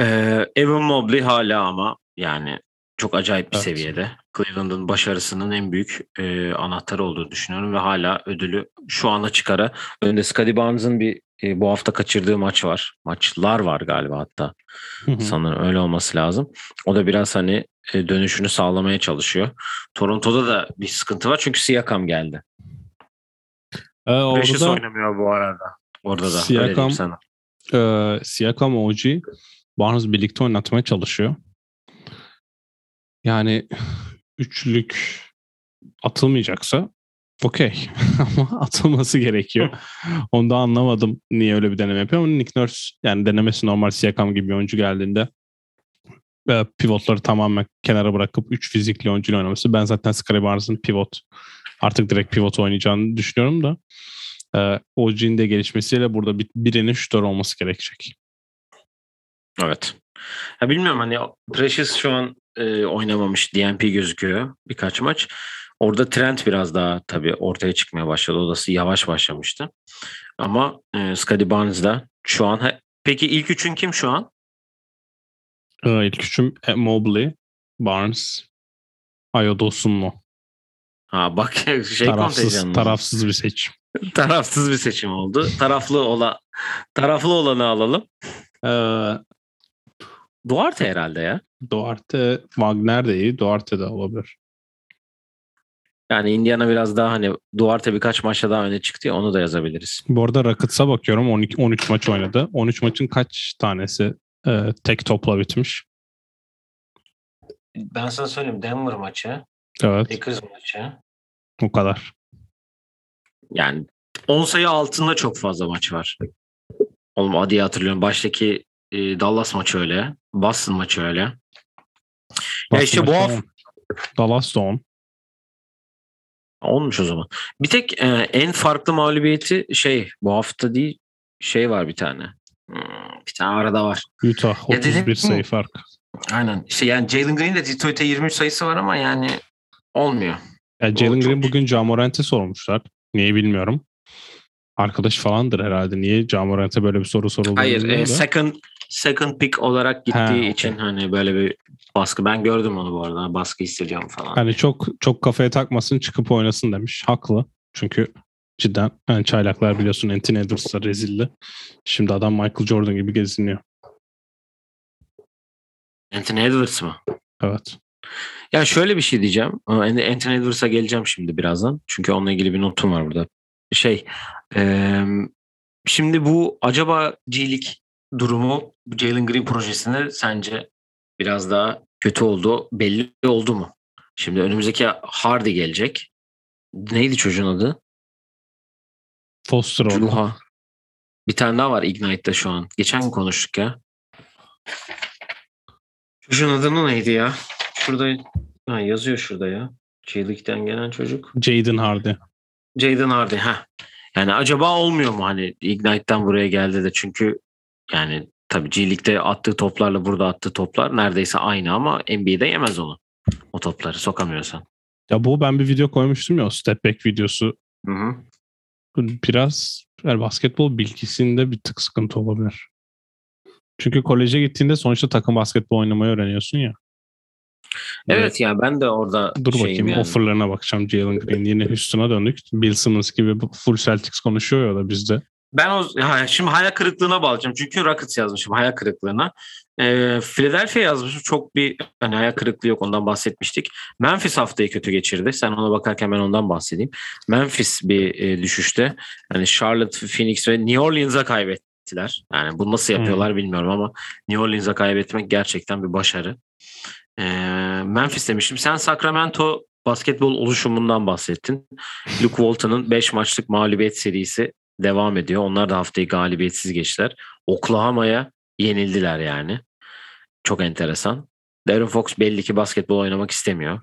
Ee, Evan Mobley hala ama yani çok acayip bir evet. seviyede. Cleveland'ın başarısının en büyük e, anahtarı olduğunu düşünüyorum ve hala ödülü şu anda çıkara. Önde Scottie Barnes'ın bir e, bu hafta kaçırdığı maç var. Maçlar var galiba hatta. Sanırım öyle olması lazım. O da biraz hani e, dönüşünü sağlamaya çalışıyor. Toronto'da da bir sıkıntı var çünkü Siakam geldi. Ee, orada oynamıyor bu arada. Orada da. Siakam, sana. E, Siakam OG Barnes birlikte oynatmaya çalışıyor. Yani üçlük atılmayacaksa okey ama atılması gerekiyor. Onu da anlamadım niye öyle bir deneme yapıyor ama Nick Nurse yani denemesi normal Siakam gibi bir oyuncu geldiğinde e, pivotları tamamen kenara bırakıp 3 fizikli oyuncuyla oynaması. Ben zaten Scottie Barnes'ın pivot artık direkt pivot oynayacağını düşünüyorum da e, OG'nin de gelişmesiyle burada bir, birinin şutör olması gerekecek. Evet. Ya bilmiyorum hani Precious şu an e, oynamamış DNP gözüküyor birkaç maç. Orada trend biraz daha tabii ortaya çıkmaya başladı. Odası yavaş başlamıştı. Ama e, Scottie Barnes da şu an peki ilk üçün kim şu an? Ee, ilk üçüm e, Mobley, Barnes, Ayodosunlu. Ha bak şey tarafsız, tarafsız bir seçim. tarafsız bir seçim oldu. Taraflı ola taraflı olanı alalım. Ee, Duarte herhalde ya. Duarte, Wagner de iyi. Duarte de olabilir. Yani Indiana biraz daha hani Duarte birkaç maçta daha öne çıktı ya onu da yazabiliriz. Bu arada Rockets'a bakıyorum 12, 13 maç oynadı. 13 maçın kaç tanesi e, tek topla bitmiş? Ben sana söyleyeyim Denver maçı. Evet. Lakers maçı. O kadar. Yani 10 sayı altında çok fazla maç var. Oğlum hadi hatırlıyorum. Baştaki e, Dallas maçı öyle. Boston maçı öyle. Boston ya işte bu hafta Dallas da 10. Olmuş o zaman. Bir tek e, en farklı mağlubiyeti şey bu hafta değil şey var bir tane. Hmm, bir tane arada var. Utah 31 dedim, sayı fark. Aynen. İşte yani Jalen Green de Detroit'e 23 sayısı var ama yani olmuyor. Yani Jalen Green bugün Jamorant'e sormuşlar. Niye bilmiyorum. Arkadaş falandır herhalde. Niye Jamorant'e böyle bir soru soruldu? Hayır. E, second second pick olarak gittiği ha, için okay. hani böyle bir baskı. Ben gördüm onu bu arada. Baskı hissediyorum falan. Hani çok çok kafaya takmasın çıkıp oynasın demiş. Haklı. Çünkü cidden yani çaylaklar biliyorsun Anthony Edwards'a rezildi. Şimdi adam Michael Jordan gibi geziniyor. Anthony Edwards mı? Evet. Ya şöyle bir şey diyeceğim. Anthony Edwards'a geleceğim şimdi birazdan. Çünkü onunla ilgili bir notum var burada. Şey, e, şimdi bu acaba G-League durumu Jalen Green projesinde sence biraz daha kötü oldu belli oldu mu? Şimdi önümüzdeki Hardy gelecek. Neydi çocuğun adı? Foster oldu. Bir tane daha var Ignite'da şu an. Geçen konuştuk ya. Çocuğun adı neydi ya? Şurada ha, yazıyor şurada ya. J-League'den gelen çocuk. Jaden Hardy. Jaden Hardy ha. Yani acaba olmuyor mu hani Ignite'den buraya geldi de çünkü yani tabii G League'de attığı toplarla burada attığı toplar neredeyse aynı ama NBA'de yemez onu. O topları sokamıyorsan. Ya bu ben bir video koymuştum ya o step back videosu. Hı hı. Biraz yani basketbol bilgisinde bir tık sıkıntı olabilir. Çünkü koleje gittiğinde sonuçta takım basketbol oynamayı öğreniyorsun ya. Evet, evet ya ben de orada Dur bakayım yani. offerlarına bakacağım Jalen Green. Yine Houston'a döndük. Bill Simmons gibi full Celtics konuşuyor ya da bizde. Ben o şimdi hayal kırıklığına bağlayacağım. Çünkü Rockets yazmışım hayal kırıklığına. Ee, Philadelphia yazmışım. Çok bir hani hayal kırıklığı yok. Ondan bahsetmiştik. Memphis haftayı kötü geçirdi. Sen ona bakarken ben ondan bahsedeyim. Memphis bir e, düşüşte. Hani Charlotte, Phoenix ve New Orleans'a kaybettiler. Yani bu nasıl yapıyorlar hmm. bilmiyorum ama New Orleans'a kaybetmek gerçekten bir başarı. Ee, Memphis demiştim. Sen Sacramento basketbol oluşumundan bahsettin. Luke Walton'ın 5 maçlık mağlubiyet serisi devam ediyor. Onlar da haftayı galibiyetsiz geçtiler. Oklahoma'ya yenildiler yani. Çok enteresan. Darren Fox belli ki basketbol oynamak istemiyor.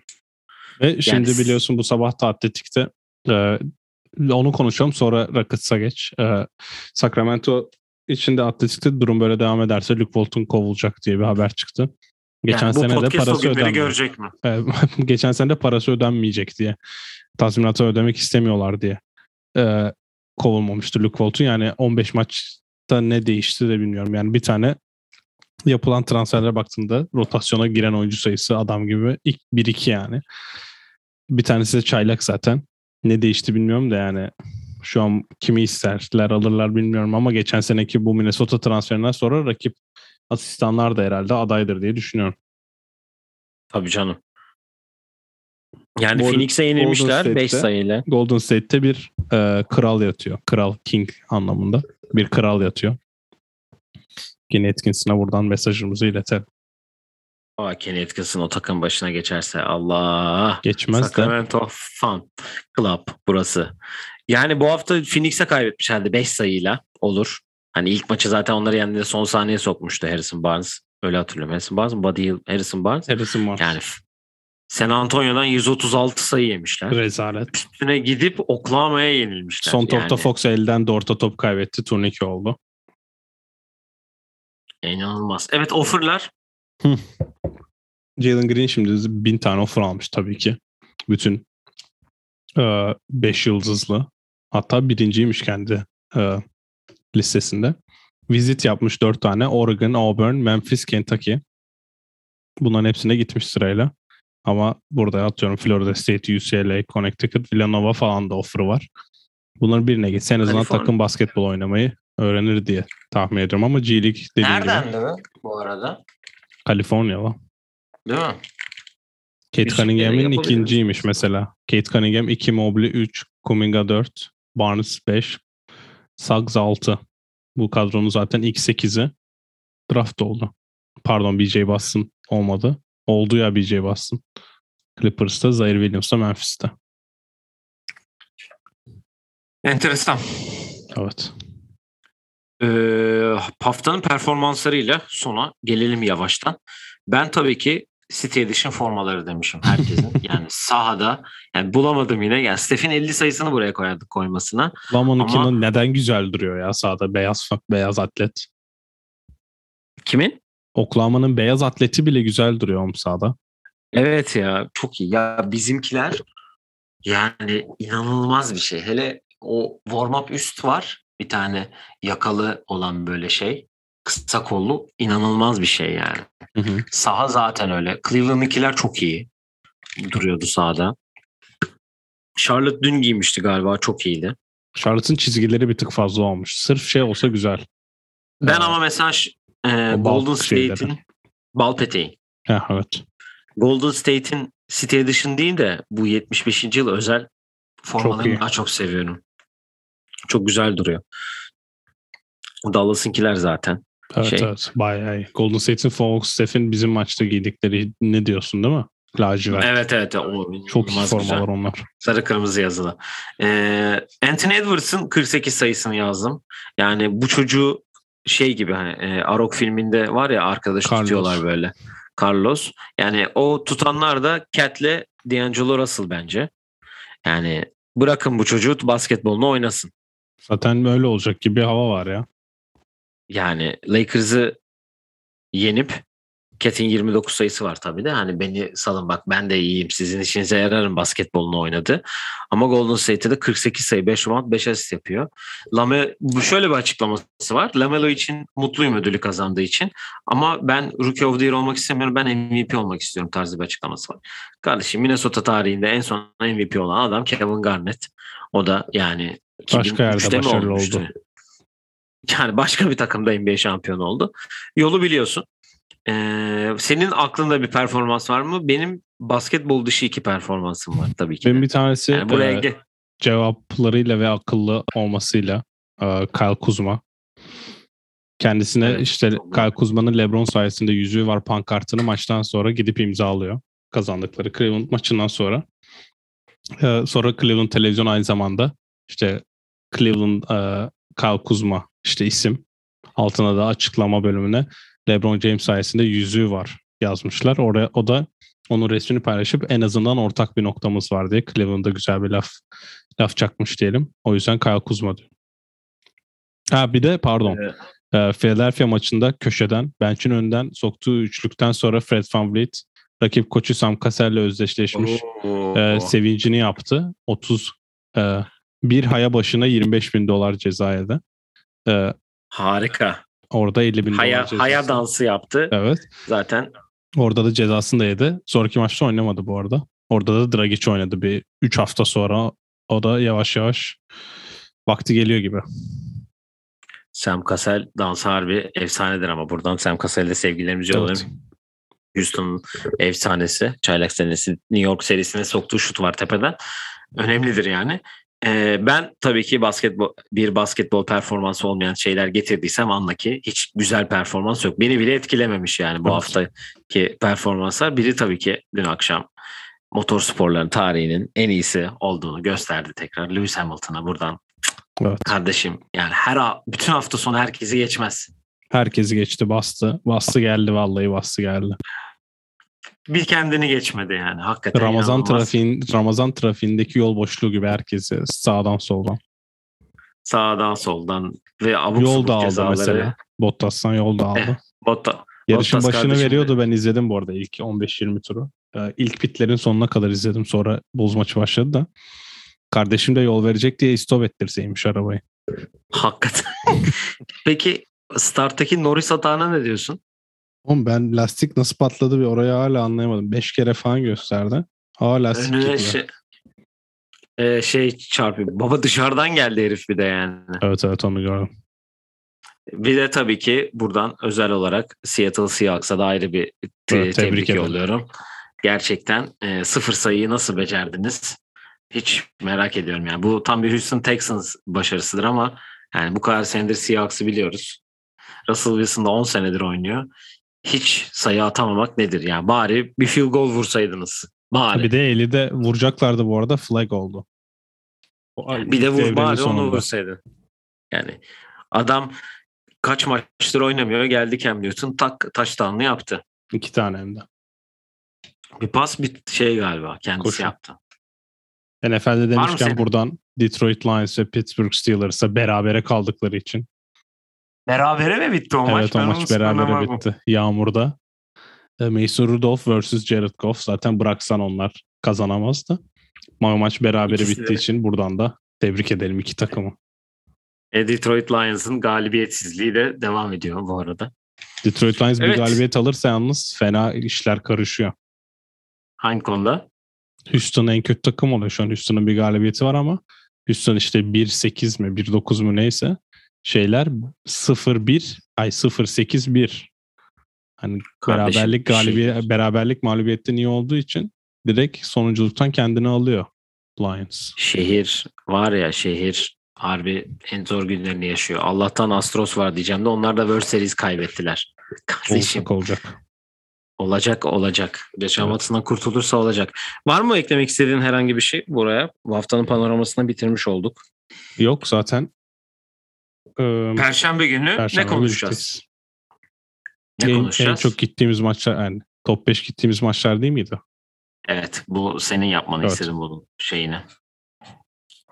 Ve şimdi yani... biliyorsun bu sabah da Atletik'te e, onu konuşalım sonra Rockets'a geç. E, Sacramento içinde Atletik'te durum böyle devam ederse Luke Walton kovulacak diye bir haber çıktı. Geçen yani sene de parası ödenmeyecek. görecek mi? geçen sene de parası ödenmeyecek diye. Tazminatı ödemek istemiyorlar diye e, kovulmamıştı Luke Walton. Yani 15 maçta ne değişti de bilmiyorum. Yani bir tane yapılan transferlere baktığında rotasyona giren oyuncu sayısı adam gibi 1-2 yani. Bir tanesi de çaylak zaten. Ne değişti bilmiyorum da yani şu an kimi isterler alırlar bilmiyorum ama geçen seneki bu Minnesota transferinden sonra rakip asistanlar da herhalde adaydır diye düşünüyorum. Tabii canım. Yani Golden, Phoenix'e yenilmişler 5 sayıyla. Golden State'te bir e, kral yatıyor. Kral, king anlamında. Bir kral yatıyor. Kenny Atkinson'a buradan mesajımızı iletelim. Aa, Kenny Atkinson o takım başına geçerse Allah. Geçmez Sacramento de. Fan Club burası. Yani bu hafta Phoenix'e kaybetmiş halde 5 sayıyla olur. Hani ilk maçı zaten onları yendiğinde son saniye sokmuştu Harrison Barnes. Öyle hatırlıyorum. Harrison Barnes mı? Buddy Harrison Barnes. Harrison Barnes. Yani San Antonio'dan 136 sayı yemişler. Rezalet. Üstüne gidip Oklahoma'ya yenilmişler. Son topta yani. Fox elden Dort'a top kaybetti. Turnike oldu. İnanılmaz. Evet offerlar. Jalen Green şimdi bin tane offer almış tabii ki. Bütün 5 e, yıldızlı. Hatta birinciymiş kendi e, listesinde. Visit yapmış 4 tane. Oregon, Auburn, Memphis, Kentucky. Bunların hepsine gitmiş sırayla. Ama burada atıyorum Florida State, UCLA, Connecticut, Villanova falan da offer var. Bunların birine gitse en azından California. takım basketbol oynamayı öğrenir diye tahmin ediyorum ama G League dediğim Nereden gibi. mi bu arada? Kaliforniyalı. Değil mi? Kate Cunningham'in ikinciymiş mesela. Kate Cunningham 2, Mobley 3, Kuminga 4, Barnes 5, Suggs 6. Bu kadronun zaten ilk 8'i draft oldu. Pardon BJ Boston olmadı. Oldu ya BJ Boston. Clippers'ta, Zaire Williams'ta, Memphis'te. Enteresan. Evet. Ee, haftanın performanslarıyla sona gelelim yavaştan. Ben tabii ki City Edition formaları demişim herkesin. yani sahada yani bulamadım yine. Yani Steph'in 50 sayısını buraya koyardık koymasına. Lamon'unkinin Ama... neden güzel duruyor ya sahada beyaz beyaz atlet. Kimin? Oklahoma'nın beyaz atleti bile güzel duruyor om sahada. Evet ya çok iyi. Ya bizimkiler yani inanılmaz bir şey. Hele o warm up üst var. Bir tane yakalı olan böyle şey kısa kollu inanılmaz bir şey yani. Hı hı. Saha zaten öyle. Cleveland'ınkiler çok iyi duruyordu sahada. Charlotte dün giymişti galiba çok iyiydi. Charlotte'ın çizgileri bir tık fazla olmuş. Sırf şey olsa güzel. Ben ee, ama mesela e, Golden State'in bal peteği. Ha, evet. Golden State'in City Edition değil de bu 75. yıl özel formalarını çok daha çok seviyorum. Çok güzel duruyor. Dallas'ınkiler zaten. Evet şey. evet bayağı iyi. Golden State'in Fox Steph'in bizim maçta giydikleri ne diyorsun değil mi? Lacivert. Evet evet. O, Çok iyi formalar güzel. onlar. Sarı kırmızı yazılı. Ee, Anthony Edwards'ın 48 sayısını yazdım. Yani bu çocuğu şey gibi hani e, Arok filminde var ya arkadaş Carlos. tutuyorlar böyle. Carlos. Yani o tutanlar da Cat'le D'Angelo Russell bence. Yani bırakın bu çocuğu basketbolunu oynasın. Zaten böyle olacak gibi hava var ya. Yani Lakers'ı yenip Cat'in 29 sayısı var tabii de. Hani beni salın bak ben de iyiyim sizin işinize yararım basketbolunu oynadı. Ama Golden State'de de 48 sayı 5 rebound 5 asist yapıyor. Lame, bu şöyle bir açıklaması var. Lamelo için mutluyum ödülü kazandığı için. Ama ben Rookie of the Year olmak istemiyorum. Ben MVP olmak istiyorum tarzı bir açıklaması var. Kardeşim Minnesota tarihinde en son MVP olan adam Kevin Garnett. O da yani Başka yerde başarılı oldu. Yani başka bir takımda NBA şampiyonu oldu. Yolu biliyorsun. Ee, senin aklında bir performans var mı? Benim basketbol dışı iki performansım var tabii ki. Benim bir tanesi yani buraya e, cevaplarıyla ve akıllı olmasıyla e, Kyle Kuzma. Kendisine evet, işte Kyle Kuzma'nın LeBron sayesinde yüzüğü var pankartını maçtan sonra gidip imzalıyor. Kazandıkları Cleveland maçından sonra. Ee, sonra Cleveland televizyon aynı zamanda işte Cleveland e, Kyle Kuzma işte isim. Altına da açıklama bölümüne LeBron James sayesinde yüzüğü var yazmışlar. Oraya o da onun resmini paylaşıp en azından ortak bir noktamız var diye Cleveland'da güzel bir laf laf çakmış diyelim. O yüzden Kyle Kuzma diyor. Ha bir de pardon. Evet. E, Philadelphia maçında köşeden bench'in önden soktuğu üçlükten sonra Fred VanVleet rakip koçu Sam Cassell'le özdeşleşmiş. E, sevincini yaptı. 30 e, Bir haya başına 25 bin dolar ceza Ee, Harika. Orada 50 bin haya, dolar cezası. Haya dansı yaptı. Evet. Zaten. Orada da cezasını da yedi. Sonraki maçta oynamadı bu arada. Orada da Dragic oynadı bir 3 hafta sonra. O da yavaş yavaş vakti geliyor gibi. Sam Cassell dansı harbi efsanedir ama buradan Sam Cassell'e sevgilerimizi yollayalım. Evet. Houston'un efsanesi. Çaylak senesi New York serisine soktuğu şut var tepeden. Önemlidir yani. Ee, ben tabii ki basketbol bir basketbol performansı olmayan şeyler getirdiysem anla ki hiç güzel performans yok. Beni bile etkilememiş yani bu evet. haftaki performanslar. Biri tabii ki dün akşam motor sporların tarihinin en iyisi olduğunu gösterdi tekrar. Lewis Hamilton'a buradan evet. kardeşim yani her bütün hafta sonu herkesi geçmez. Herkesi geçti bastı. Bastı geldi vallahi bastı geldi bir kendini geçmedi yani hakikaten. Ramazan trafiğin Ramazan trafiğindeki yol boşluğu gibi herkesi sağdan soldan. Sağdan soldan ve abuk yol da aldı cezaları. mesela. Bottas'tan yol da aldı. Eh, Botta, Yarışın Bottas başını veriyordu ben izledim bu arada ilk 15-20 turu. Ee, ilk pitlerin sonuna kadar izledim sonra buz maçı başladı da. Kardeşim de yol verecek diye istop ettirseymiş arabayı. Hakikaten. Peki starttaki Norris hatana ne diyorsun? Oğlum ben lastik nasıl patladı bir oraya hala anlayamadım. Beş kere falan gösterdi. Aa lastik Önüne şey, e, şey çarpıyor. Baba dışarıdan geldi herif bir de yani. Evet evet onu gördüm. Bir de tabii ki buradan özel olarak Seattle Seahawks'a da ayrı bir te- evet, tebrik, tebrik yolluyorum. Gerçekten e, sıfır sayıyı nasıl becerdiniz? Hiç merak ediyorum yani. Bu tam bir Houston Texans başarısıdır ama yani bu kadar senedir Seahawks'ı biliyoruz. Russell Wilson da 10 senedir oynuyor hiç sayı atamamak nedir? Yani bari bir field goal vursaydınız. Bari. Bir de eli de vuracaklardı bu arada flag oldu. O, bir de vur bari sonunda. onu vursaydın. Yani adam kaç maçtır oynamıyor. Geldi Cam Newton tak taştanlı yaptı. İki tane hem de. Bir pas bir şey galiba kendisi Koşun. yaptı. NFL'de demişken buradan Detroit Lions ve Pittsburgh Steelers'a berabere kaldıkları için Berabere mi bitti o maç? Evet o maç berabere bitti. Yağmurda. E, Mason Rudolph vs. Jared Goff. Zaten bıraksan onlar kazanamazdı. Ama maç berabere İkisi bittiği de. için buradan da tebrik edelim iki takımı. E, Detroit Lions'ın galibiyetsizliği de devam ediyor bu arada. Detroit Lions evet. bir galibiyet alırsa yalnız fena işler karışıyor. Hangi konuda? Houston en kötü takım oluyor. Şu an Houston'ın bir galibiyeti var ama Houston işte 1-8 mi 1-9 mu neyse şeyler 0-1 ay 0-8-1 hani Kardeşim, beraberlik galibiyet şey... beraberlik mağlubiyette iyi olduğu için direkt sonunculuktan kendini alıyor Lions. Şehir var ya şehir harbi en zor günlerini yaşıyor. Allah'tan Astros var diyeceğim de onlar da World Series kaybettiler. Kardeşim. Olacak olacak. Olacak olacak. Yaşamasından evet. kurtulursa olacak. Var mı eklemek istediğin herhangi bir şey buraya? Bu haftanın panoramasını bitirmiş olduk. Yok zaten Perşembe günü Perşembe ne konuşacağız? Ne en, konuşacağız? En çok gittiğimiz maçlar yani top 5 gittiğimiz maçlar değil miydi? Evet bu senin yapmanı evet. istedim bunun şeyini.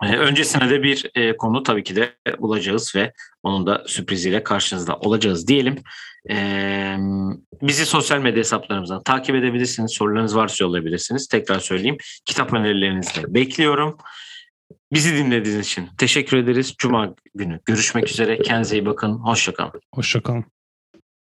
öncesine de bir e, konu tabii ki de bulacağız ve onun da sürpriziyle karşınızda olacağız diyelim. E, bizi sosyal medya hesaplarımızdan takip edebilirsiniz. Sorularınız varsa yollayabilirsiniz. Tekrar söyleyeyim. Kitap önerilerinizi de bekliyorum. Bizi dinlediğiniz için teşekkür ederiz. Cuma günü görüşmek üzere. Kendinize iyi bakın. Hoşçakalın. Hoşçakalın.